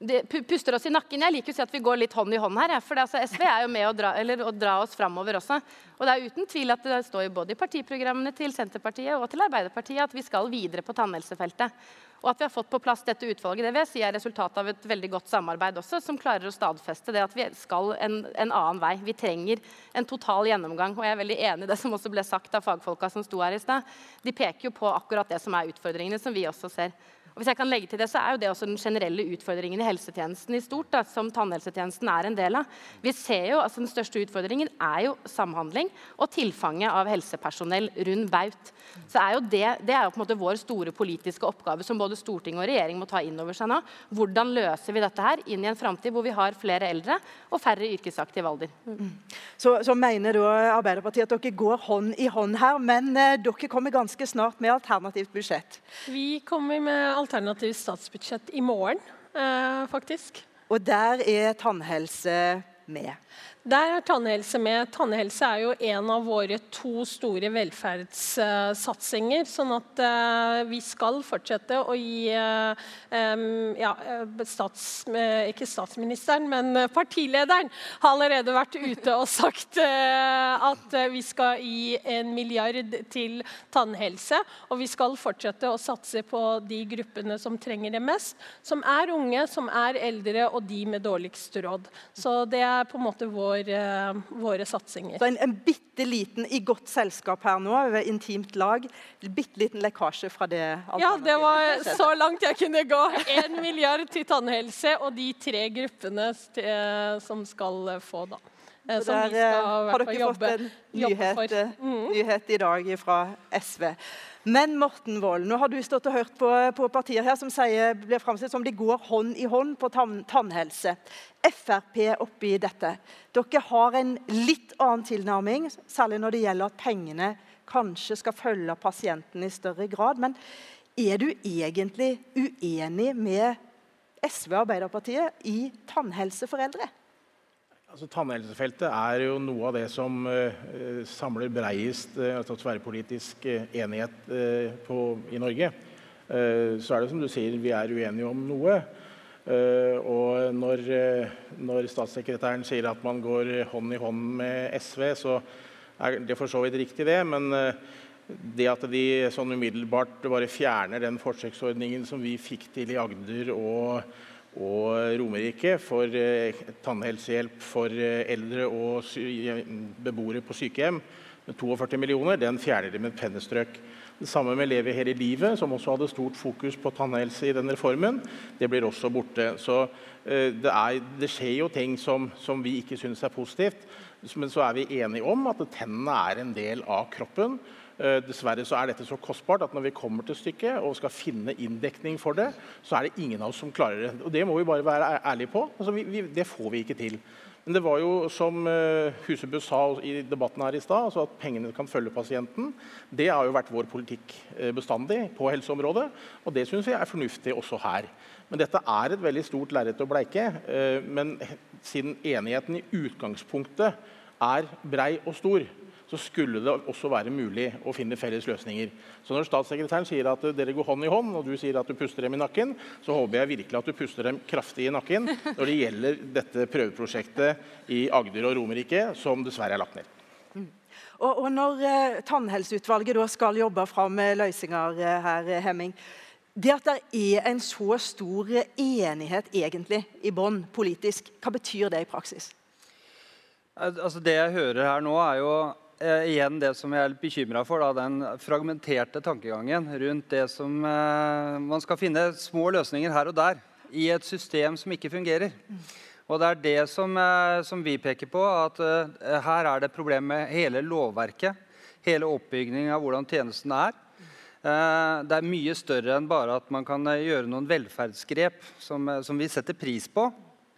S9: det puster oss i nakken. Jeg liker å si at vi går litt hånd i hånd her. For altså, SV er jo med å dra, å dra oss framover også. Og det er uten tvil at det står både i partiprogrammene til Senterpartiet og til Arbeiderpartiet at vi skal videre på tannhelsefeltet. Og at vi har fått på plass dette utvalget, det vil jeg si er resultatet av et veldig godt samarbeid også, som klarer å stadfeste det at vi skal en, en annen vei. Vi trenger en total gjennomgang. Og jeg er veldig enig i det som også ble sagt av fagfolka som sto her i stad. De peker jo på akkurat det som er utfordringene, som vi også ser. Og hvis jeg kan legge til det, så er jo det også den generelle utfordringen i helsetjenesten i stort, da, som tannhelsetjenesten er en del av. Vi ser jo, altså Den største utfordringen er jo samhandling og tilfanget av helsepersonell rundt baut. Så er jo det, det er jo på en måte vår store politiske oppgave som både storting og regjering må ta inn over seg nå. Hvordan løser vi dette her inn i en framtid hvor vi har flere eldre og færre yrkesaktiv alder? Mm.
S2: Så, så, mener da Arbeiderpartiet at dere går hånd i hånd her, men eh, dere kommer ganske snart med alternativt budsjett?
S8: Vi kommer med alternativt statsbudsjett i morgen, eh, faktisk.
S2: Og der er tannhelse med?
S8: Der er tannhelse med. Tannhelse er jo en av våre to store velferdssatsinger. Sånn at uh, vi skal fortsette å gi um, ja, stats, uh, Ikke statsministeren, men partilederen har allerede vært ute og sagt at vi skal gi en milliard til tannhelse. Og vi skal fortsette å satse på de gruppene som trenger det mest. Som er unge, som er eldre og de med dårligst råd. Så det er på en måte vår vår, uh, våre satsinger.
S2: Så en, en bitte liten i godt selskap her nå, ved intimt lag. Bitte liten lekkasje fra det
S8: Ja, det var så langt jeg kunne gå. Én milliard til tannhelse og de tre gruppene uh, som skal uh, få, da.
S2: Så der har dere fått en nyhet, mm. nyhet i dag fra SV. Men Morten Wold, nå har du stått og hørt på, på partier her som sier, blir framstilt som de går hånd i hånd på tann, tannhelse. Frp oppi dette. Dere har en litt annen tilnærming, særlig når det gjelder at pengene kanskje skal følge pasienten i større grad. Men er du egentlig uenig med SV og Arbeiderpartiet i tannhelse for eldre?
S10: Altså, Tannhelsefeltet er jo noe av det som uh, samler breiest uh, altså tverrpolitisk uh, enighet på, i Norge. så er det som du sier, vi er uenige om noe. og når, når, statssekretæren sier at man går hånd i hånd med SV, så er det for så vidt riktig, det. Men det at de sånn umiddelbart bare fjerner den forsøksordningen som vi fikk til i Agder og og Romerike for eh, tannhelsehjelp for eh, eldre og beboere på sykehjem med 42 millioner. Den fjerner de med et pennestrøk. Det samme med Leve hele livet, som også hadde stort fokus på tannhelse i den reformen. Det blir også borte. Så eh, det, er, det skjer jo ting som, som vi ikke syns er positivt. Men så er vi enige om at tennene er en del av kroppen. Eh, dessverre så er dette så kostbart at når vi kommer til stykket og skal finne inndekning for det, så er det ingen av oss som klarer det. Og det må vi bare være ærlige på. Altså, vi, vi, det får vi ikke til. Men det var jo som Husebø sa i debatten her i stad, altså at pengene kan følge pasienten. Det har jo vært vår politikk bestandig på helseområdet, og det syns jeg er fornuftig også her. Men dette er et veldig stort lerret å bleike. Men siden enigheten i utgangspunktet er brei og stor, så skulle det også være mulig å finne felles løsninger. Så når statssekretæren sier at dere går hånd i hånd, og du sier at du puster dem i nakken, så håper jeg virkelig at du puster dem kraftig i nakken når det gjelder dette prøveprosjektet i Agder og Romerike, som dessverre er lagt ned.
S2: Mm. Og, og Når eh, Tannhelseutvalget skal jobbe fram løsninger eh, her, Hemming, det at det er en så stor enighet egentlig i bånn politisk, hva betyr det i praksis?
S7: Altså Det jeg hører her nå, er jo eh, igjen det som jeg er litt bekymra for. Da, den fragmenterte tankegangen rundt det som eh, Man skal finne små løsninger her og der i et system som ikke fungerer. Og det er det som, eh, som vi peker på, at eh, her er det problem med hele lovverket. Hele oppbyggingen av hvordan tjenesten er. Eh, det er mye større enn bare at man kan eh, gjøre noen velferdsgrep som, som vi setter pris på.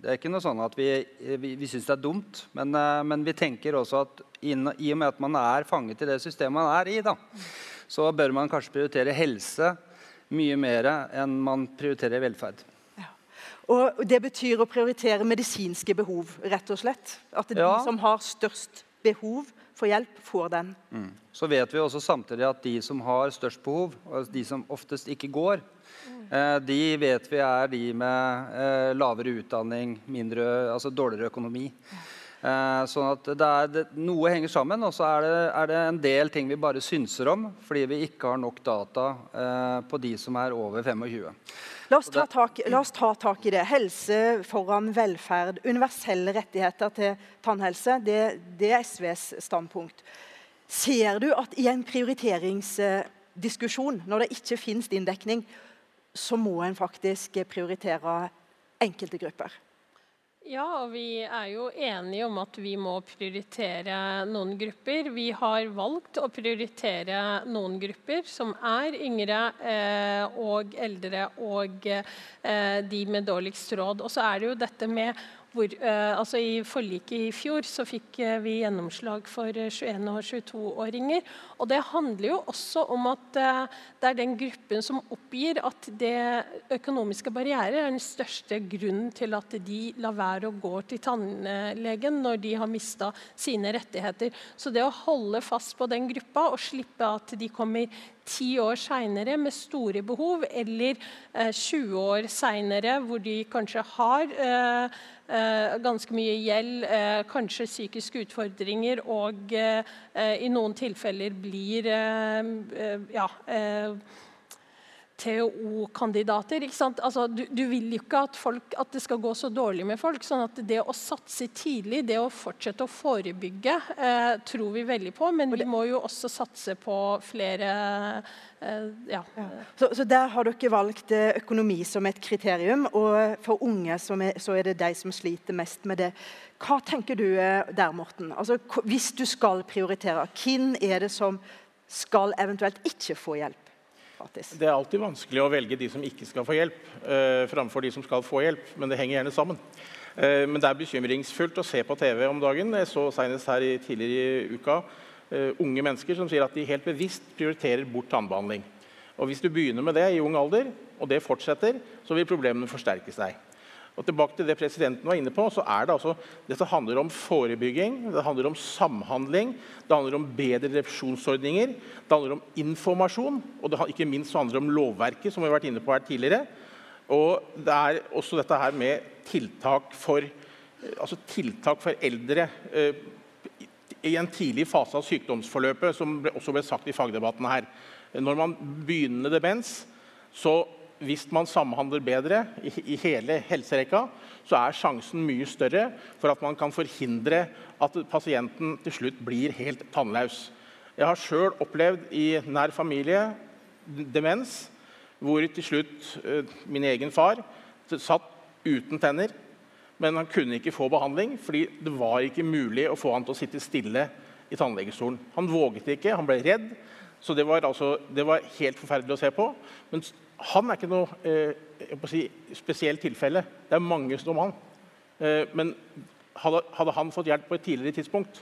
S7: Det er ikke noe sånn at vi, vi, vi syns det er dumt, men, men vi tenker også at inn, i og med at man er fanget i det systemet man er i, da, så bør man kanskje prioritere helse mye mer enn man prioriterer velferd. Ja.
S2: Og Det betyr å prioritere medisinske behov, rett og slett? At de som har størst behov for hjelp, får den?
S7: Mm. Så vet vi også samtidig at de som har størst behov, og de som oftest ikke går, eh, de vet vi er de med eh, lavere utdanning, mindre, altså dårligere økonomi. Eh, sånn at det er, det, Noe henger sammen, og så er det, er det, en del ting vi bare synser om fordi vi ikke har nok data eh, på de som er over 25.
S2: La oss, tak, la oss, ta tak, i det. Helse foran velferd. Universelle rettigheter til tannhelse. Det, det er SVs standpunkt. Ser du at i en prioriteringsdiskusjon, når det ikke finnes inndekning, så må en faktisk prioritere enkelte grupper?
S8: Ja, og vi er jo enige om at vi må prioritere noen grupper. Vi har valgt å prioritere noen grupper som er yngre eh, og eldre og eh, de med dårligst råd. Og så er det jo dette med hvor, uh, altså I forliket i fjor så fikk uh, vi gjennomslag for 21- eh, og 22-åringer. og Det handler jo også om at det er den gruppen som oppgir at det økonomiske barrierer er den største grunnen til at de lar være å gå til tannlegen når de har mista sine rettigheter. Så det å holde fast på den gruppa og slippe at de kommer ti år seinere med store behov, eller eh, 20 år seinere hvor de kanskje har eh, eh, ganske mye gjeld, eh, kanskje psykiske utfordringer og eh, i noen tilfeller blir ja, THO-kandidater. Altså, du, du, vil jo ikke at, folk, at, det skal gå så dårlig med folk. sånn at det å satse tidlig, det å fortsette å forebygge, eh, tror vi veldig på. Men vi må jo også satse på flere eh, ja. ja.
S2: Så, så, der har dere valgt eh, økonomi som et kriterium. Og for unge er, så er det de som sliter mest med det. Hva tenker du eh, der, Morten? Altså, hvis du skal prioritere, hvem er det som skal eventuelt ikke få hjelp?
S10: Faktisk. Det er alltid vanskelig å velge de som ikke skal få hjelp, eh, framfor de som skal få hjelp, men det henger gjerne sammen. Eh, men det er bekymringsfullt å se på TV om dagen. Jeg så senest her i, tidligere i uka eh, unge mennesker som sier at de helt bevisst prioriterer bort tannbehandling. Og Hvis du begynner med det i ung alder, og det fortsetter, så vil problemene forsterke seg. Og tilbake til det presidenten var inne på, så er det altså, Dette handler om forebygging, det handler om samhandling, det handler om bedre refusjonsordninger, det handler om informasjon, og det, ikke minst handler det om lovverket, som vi har vært inne på her tidligere. Og det er også dette her med tiltak for, altså tiltak for eldre eh, i en tidlig fase av sykdomsforløpet, som også ble sagt i fagdebatten her. Når man begynner demens, så hvis man samhandler bedre i, hele helserekka, så er sjansen mye større for at man kan forhindre at pasienten til slutt blir helt tannløs. Jeg har sjøl opplevd i nær familie demens, hvor til slutt uh, min egen far satt uten tenner. Men han kunne ikke få behandling, fordi det var ikke mulig å få han til å sitte stille i tannlegestolen. Han våget ikke, han ble redd. Så det var, altså, det var helt forferdelig å se på. Men han er ikke noe eh, si, spesielt tilfelle. Det er mange som han. Eh, men hadde, hadde han fått hjelp på et tidligere tidspunkt,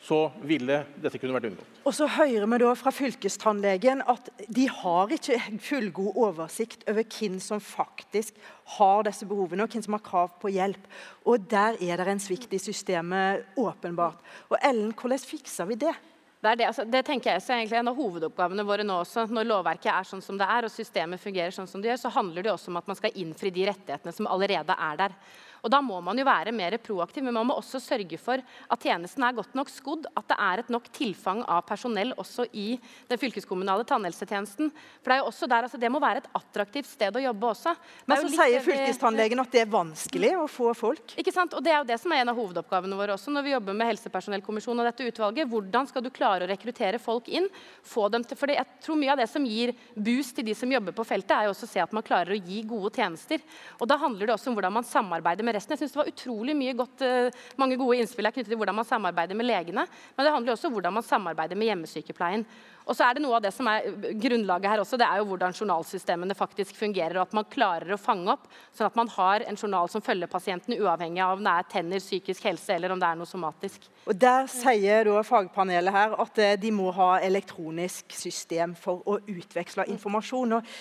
S10: så ville dette kunne vært unngått.
S2: Og så hører vi da fra fylkestannlegen at de har ikke fullgod oversikt over hvem som faktisk har disse behovene, og hvem som har krav på hjelp. Og der er det en svikt i systemet, åpenbart. Og Ellen, hvordan fikser vi det?
S9: Det, det, altså, det tenker jeg er egentlig en av hovedoppgavene våre nå også. Når lovverket er sånn som det er, og systemet fungerer sånn som det gjør, så handler det også om at man skal innfri de rettighetene som allerede er der. Og Da må man jo være mer proaktiv, men man må også sørge for at tjenesten er godt nok skodd. At det er et nok tilfang av personell også i den fylkeskommunale tannhelsetjenesten. For Det er jo også der, altså, det må være et attraktivt sted å jobbe også.
S2: Men så sier fylkestannlegen at det er vanskelig å få folk.
S9: Ikke sant? Og Det er jo det som er en av hovedoppgavene våre også når vi jobber med helsepersonellkommisjonen og dette utvalget. Hvordan skal du klare å rekruttere folk inn? få dem til, fordi jeg tror Mye av det som gir boost til de som jobber på feltet, er jo også å se at man klarer å gi gode tjenester. Og Da handler det også om hvordan man samarbeider med med resten. Jeg synes det var utrolig mye godt, eh, mange gode innspill her knyttet til hvordan man samarbeider med legene. Men det handler også om hvordan man samarbeider med hjemmesykepleien. Og så er det noe av det som er grunnlaget her også, det er jo hvordan journalsystemene faktisk fungerer. Og at man klarer å fange opp, sånn at man har en journal som følger pasienten uavhengig av om det er tenner, psykisk helse eller om det er noe somatisk.
S2: Og Der sier da fagpanelet her at eh, de må ha elektronisk system for å utveksle informasjon. Og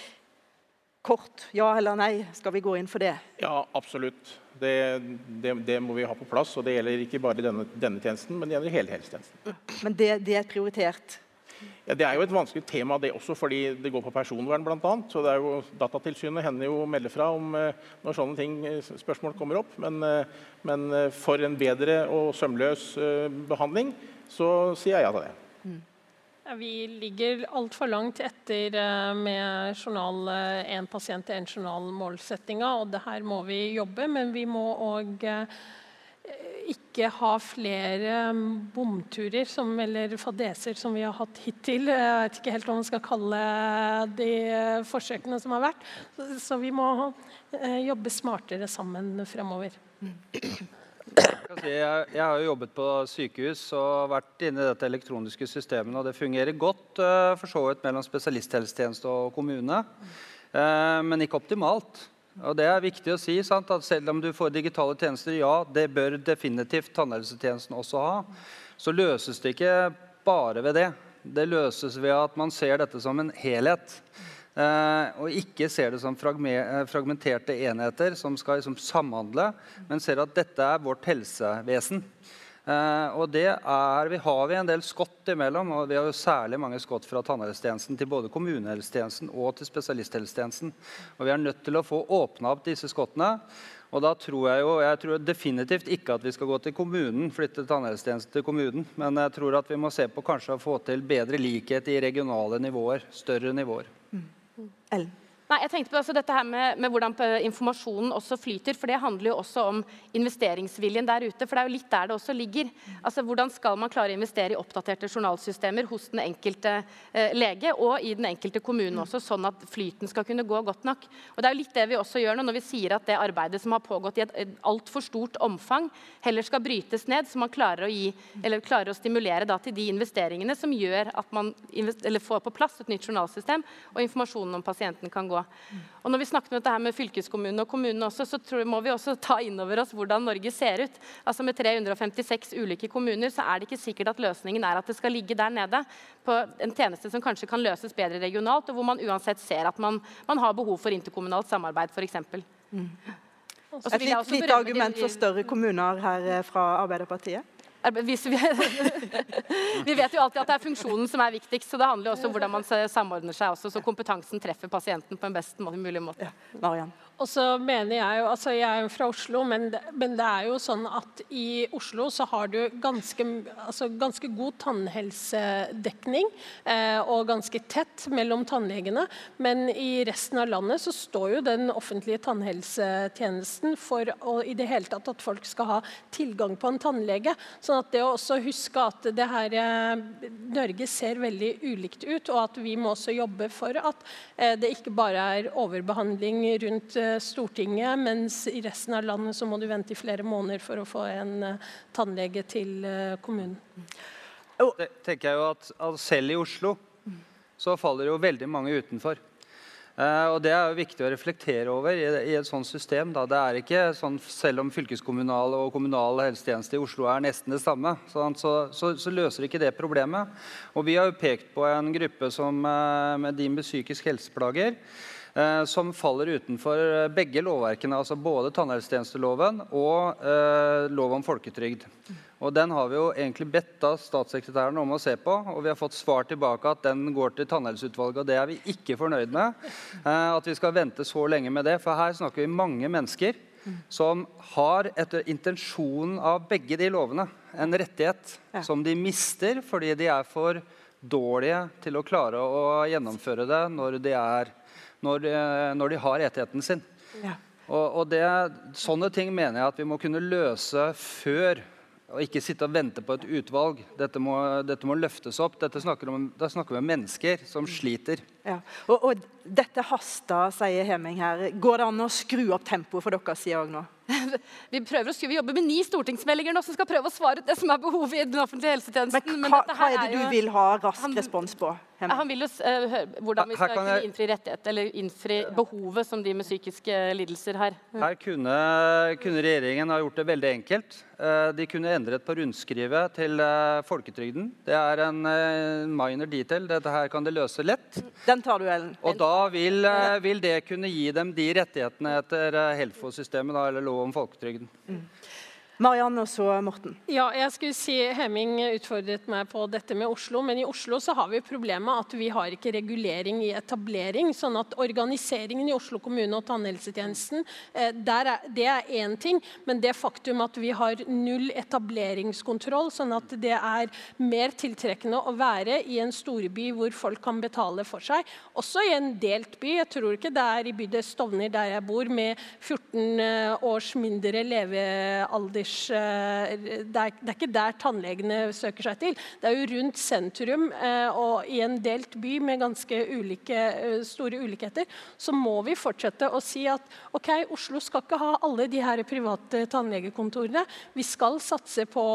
S2: kort, ja eller nei, skal vi gå inn for det?
S10: Ja, absolutt. Det, det, det, må vi ha på plass. og Det gjelder ikke bare denne, denne tjenesten, men det gjelder hele helsetjenesten.
S2: Men det, det er prioritert?
S10: Ja, Det er jo et vanskelig tema, det også, fordi det går på personvern bl.a. Så det er jo, Datatilsynet hender jo å melde fra om eh, når sånne ting, eh, spørsmål kommer opp. Men, eh, men for en bedre og sømløs behandling så sier jeg ja til det. Mm.
S8: Vi ligger altfor langt etter eh, med journal én eh, pasient én journal-målsettinga. Og det her må vi jobbe, men vi må òg eh, ikke ha flere mm, bomturer som, eller fadeser som vi har hatt hittil. Jeg vet ikke helt hva man skal kalle de forsøkene som har vært. Så vi må jobbe smartere sammen fremover.
S7: Jeg, jeg, har jo jobbet på sykehus og vært inne i dette elektroniske systemet. og Det fungerer godt uh, for så vidt mellom spesialisthelsetjeneste og kommune, uh, men ikke optimalt. Og Det er viktig å si sant, at selv om du får digitale tjenester, ja, det bør definitivt tannhelsetjenesten også ha, så løses det ikke bare ved det. Det løses ved at man ser dette som en helhet. Eh, og ikke ser det som eh, fragmenterte enheter som skal liksom samhandle, men ser at dette er vårt helsevesen. Uh, og det er, vi har vi en del skott imellom. og Vi har jo særlig mange skott fra tannhelsetjenesten til både kommunehelsetjenesten og til spesialisthelsetjenesten. Og Vi er nødt til å få åpna opp disse skottene. Og da tror jeg jo, jeg tror definitivt ikke at vi skal gå til kommunen, flytte tannhelsetjenesten til kommunen. Men jeg tror at vi må se på kanskje å få til bedre likhet i regionale nivåer. Større nivåer. Mm.
S9: Nei, jeg tenkte på altså, dette her med, med, hvordan informasjonen også flyter. for Det handler jo også om investeringsviljen der ute. for Det er jo litt der det også ligger. Altså, Hvordan skal man klare å investere i oppdaterte journalsystemer hos den enkelte eh, lege og i den enkelte kommune også, sånn at flyten skal kunne gå godt nok. Og Det er jo litt det vi også gjør nå, når vi sier at det arbeidet som har pågått i et, et altfor stort omfang, heller skal brytes ned, så man klarer å, gi, klarer å stimulere da, til de investeringene som gjør at man får på plass et nytt journalsystem, og informasjonen om pasienten kan gå og når vi snakker om dette her med fylkeskommunene og kommunene også, så tror, må vi også ta inn over oss hvordan Norge ser ut. Altså Med 356 ulike kommuner så er det ikke sikkert at løsningen er at det skal ligge der nede på en tjeneste som kanskje kan løses bedre regionalt, og hvor man uansett ser at man, man har behov for interkommunalt samarbeid, f.eks. Mm.
S2: Et litt, litt argument for større kommuner her eh, fra Arbeiderpartiet?
S9: Vi vet jo alltid at det er funksjonen som er viktigst, så det handler også om hvordan man samordner seg også, så kompetansen treffer pasienten på en best mulig måte. Ja,
S2: Marianne.
S8: Og så mener Jeg jo, altså jeg er jo fra Oslo, men men det, er jo sånn at i Oslo så har du ganske, altså ganske god tannhelsedekning eh, og ganske tett mellom tannlegene. Men i resten av landet så står jo den offentlige tannhelsetjenesten for å, i det hele tatt at folk skal ha tilgang på en tannlege. Sånn at det å også huske at det her eh, Norge ser veldig ulikt ut, og at vi må også jobbe for at eh, det ikke bare er overbehandling rundt eh, Stortinget, mens i resten av landet så må du vente i flere måneder for å få en uh, tannlege til uh, kommunen.
S7: Det tenker jeg jo at, at Selv i Oslo så faller jo veldig mange utenfor. Uh, og Det er jo viktig å reflektere over i, i et sånt system. Da. Det er ikke sånn, Selv om fylkeskommunal og kommunal helsetjeneste i Oslo er nesten det samme, så, så, så, løser ikke det problemet. Og Vi har jo pekt på en gruppe som, med de med psykisk helseplager. Uh, som faller utenfor begge lovverkene, altså både tannhelsetjenesteloven og lov om folketrygd. Og Den har vi jo egentlig bedt da statssekretæren om å se på, og vi har fått svar tilbake at den går til Tannhelseutvalget. og Det er vi ikke fornøyd med. Eh, at vi skal vente så lenge med det. For her snakker vi mange mennesker som har etter intensjonen av begge de lovene en rettighet ja. som de mister fordi de er for dårlige til å klare å gjennomføre det når de, er, når de, når de har rettigheten sin. Ja. Og, og det, Sånne ting mener jeg at vi må kunne løse før og ikke sitte og vente på et utvalg. Dette må, dette må løftes opp. Dette snakker om, da snakker vi om mennesker som sliter.
S2: Ja. Og, og, dette haster, sier Heming her. Går det an å skru opp tempoet for deres side òg nå?
S9: vi prøver å skru, vi jobber med ni stortingsmeldinger nå som skal prøve å svare ut det som er behovet i den offentlige helsetjenesten.
S2: Men, hva, hva er det du vil ha rask han, respons på?
S9: Hemme. Han vil jo uh, høre hvordan vi skal kunne jeg... innfri rettighet, eller innfri behovet som de med psykiske lidelser har.
S7: Her kunne, kunne regjeringen ha gjort det veldig enkelt. Uh, de kunne endret på rundskrivet til uh, folketrygden. Det er en minor detail. Dette her kan de løse lett.
S2: Den tar du, Ellen.
S7: Og da vil, vil det kunne gi dem de rettighetene etter Helfo-systemet, eller lov om folketrygden. Mm.
S2: Mariann og så Morten.
S8: Ja, jeg skulle si Hemming utfordret meg på dette med Oslo. Men i Oslo så har vi problemet at vi har ikke regulering i etablering. sånn at organiseringen i Oslo kommune og tannhelsetjenesten eh, er, det er én ting. Men det faktum at vi har null etableringskontroll, sånn at det er mer tiltrekkende å være i en storby hvor folk kan betale for seg. Også i en delt by. Jeg tror ikke det er i bydel Stovner, der jeg bor, med 14 eh, års mindre levealder Eh, det er, det er, ikke der tannlegene søker seg til. Det er jo rundt sentrum eh, og i en delt by med ganske ulike, eh, store ulikheter. Så må vi fortsette å si at ok, Oslo skal ikke ha alle de her private tannlegekontorene. Vi skal satse på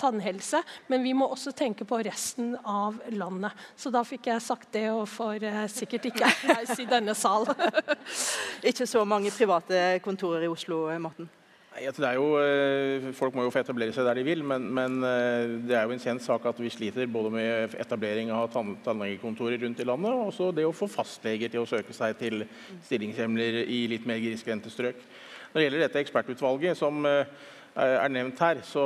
S8: tannhelse, men vi må også tenke på resten av landet. Så da fikk jeg sagt det, og får sikkert ikke applaus i denne sal.
S2: ikke så mange private kontorer i Oslo, Morten?
S10: Jo, eh, folk må jo få etablere seg der de vil, men, men, eh, det er jo en kjent sak at vi sliter både med etablering av tannlegekontorer rundt i landet, og også det å få fastleger til å søke seg til stillingshjemler i litt mer grisgrendte strøk. Når det gjelder dette ekspertutvalget som eh, er nevnt her, så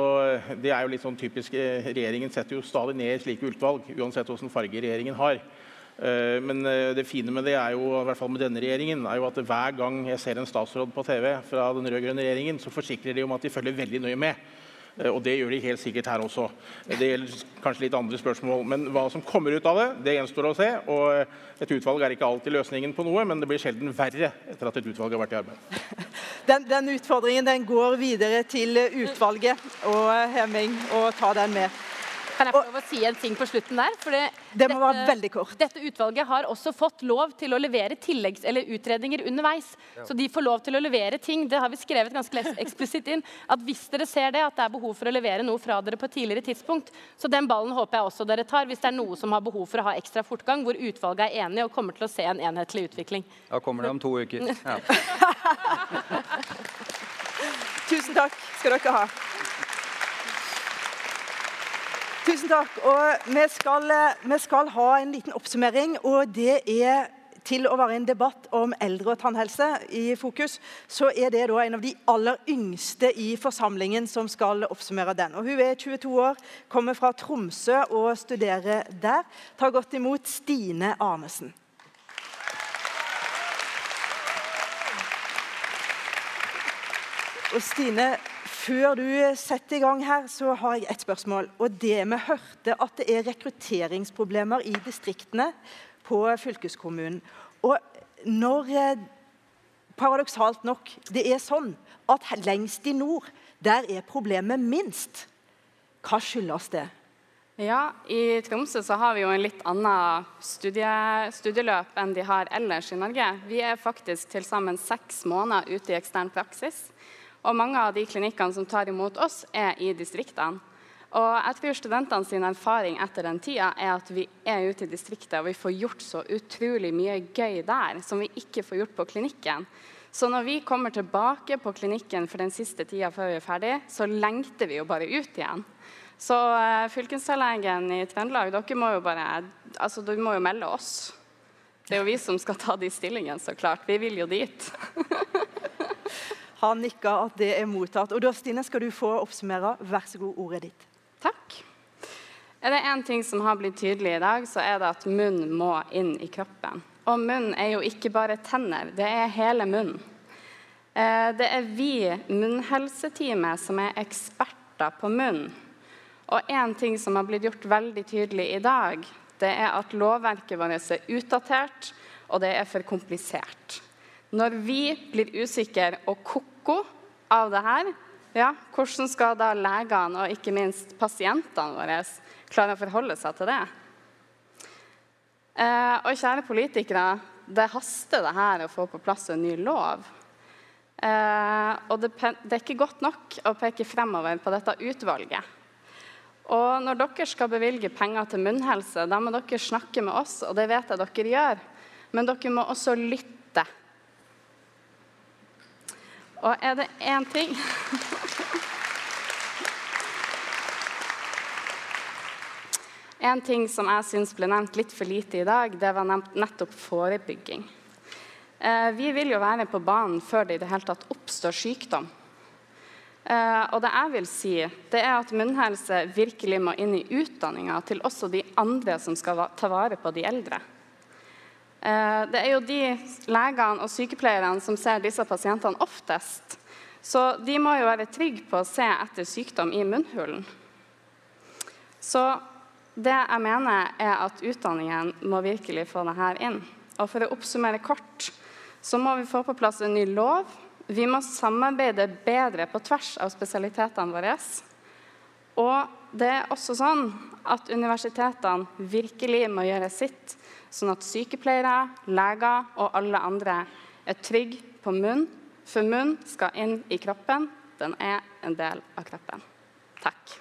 S10: det er jo litt sånn typisk Regjeringen setter jo stadig ned slike utvalg, uansett hvilken farge regjeringen har. Eh, men eh, det fine med det er jo, i hvert fall med denne regjeringen, er jo at hver gang jeg ser en statsråd på TV fra den rød-grønne regjeringen, så forsikrer de om at de følger veldig nøye med. Eh, og det gjør de helt sikkert her også. Det gjelder kanskje litt andre spørsmål. Men hva som kommer ut av det, det gjenstår å se. Og et utvalg er ikke alltid løsningen på noe, men det blir sjelden verre etter at et utvalg har vært i arbeid.
S2: Den, den utfordringen den går videre til utvalget og Hemming, og ta den med.
S9: Kan jeg få lov å si en ting på slutten der?
S2: det må dette, være veldig kort.
S9: Dette utvalget har også fått lov til å levere tilleggs- eller utredninger underveis. Ja. Så de får lov til å levere ting. Det har vi skrevet ganske eksplisitt inn. At hvis dere ser det, at det er behov for å levere noe fra dere på et tidligere tidspunkt, så den ballen håper jeg også dere tar. Hvis det er noe som har behov for å ha ekstra fortgang, hvor utvalget er enig og kommer til å se en enhetlig utvikling.
S7: Da kommer det om to uker. Ja.
S2: Tusen takk skal dere ha. Tusen takk. Og vi skal, eh, vi skal, ha en liten oppsummering, og det er til å være en debatt om eldre og tannhelse i fokus, så er det da en av de aller yngste i forsamlingen som skal oppsummere den. Og Hun er 22 år, kommer fra Tromsø og studerer der. Ta godt imot Stine Arnesen. Og Stine før du setter i gang her, så har jeg et spørsmål. Og det Vi hørte at det er rekrutteringsproblemer i distriktene på fylkeskommunen. Og når eh, paradoksalt nok det er sånn at lengst i nord, der er problemet minst, hva skyldes det?
S11: Ja, I Tromsø så har vi jo en litt annen studie, studieløp enn de har ellers i Norge. Vi er faktisk til sammen seks måneder ute i ekstern praksis. Og mange av de klinikkene som tar imot oss, er i distriktene. Og jeg tror studentene sin erfaring etter den tida er at vi er ute i distriktet og vi får gjort så utrolig mye gøy der som vi ikke får gjort på klinikken. Så når vi kommer tilbake på klinikken for den siste tida før vi er ferdig, så lengter vi jo bare ut igjen. Så uh, fylkestallegen i Trøndelag, dere må jo bare Altså, dere må jo melde oss. Det er jo vi som skal ta de stillingene, så klart. Vi vil jo dit.
S2: Han nikka at det er mottatt. Og da, Stine, skal du få oppsummere. Vær så god, ordet ditt.
S11: Takk. Er det én ting som har blitt tydelig i dag, så er det at munn må inn i kroppen. Og munn er jo ikke bare tenner, det er hele munnen. Eh, det er vi, munnhelseteamet, som er eksperter på munn. Og én ting som har blitt gjort veldig tydelig i dag, det er at lovverket vårt er utdatert, og det er for komplisert. Når vi blir usikre og ko-ko av det her, ja, hvordan skal da legene og ikke minst pasientene våre klare å forholde seg til det? Eh, og kjære politikere, det haster det her å få på plass en ny lov. Eh, og det, det, er ikke godt nok å peke fremover på dette utvalget. Og når dere skal bevilge penger til munnhelse, da må dere snakke med oss, og det vet jeg dere gjør. Men dere må også lytte. Og er det én ting En ting som jeg syns ble nevnt litt for lite i dag, det var nevnt nettopp forebygging. Eh, vi vil jo være på banen før det i det hele tatt oppstår sykdom. Eh, og det jeg vil si, det er at munnhelse virkelig må inn i utdanninga til også de andre som skal ta vare på de eldre. Eh, det er jo de legene og sykepleierne som ser disse pasientene oftest. Så de må jo være trygge på å se etter sykdom i munnhulen. Så det jeg mener, er at utdanningen må virkelig få det her inn. Og for å oppsummere kort, så må vi få på plass en ny lov. Vi må samarbeide bedre på tvers av spesialitetene våre. Og det er også sånn at universitetene virkelig må gjøre sitt, sånn at sykepleiere, leger og alle andre er trygge på munn. For munn skal inn i kroppen. Den er en del av kroppen. Takk.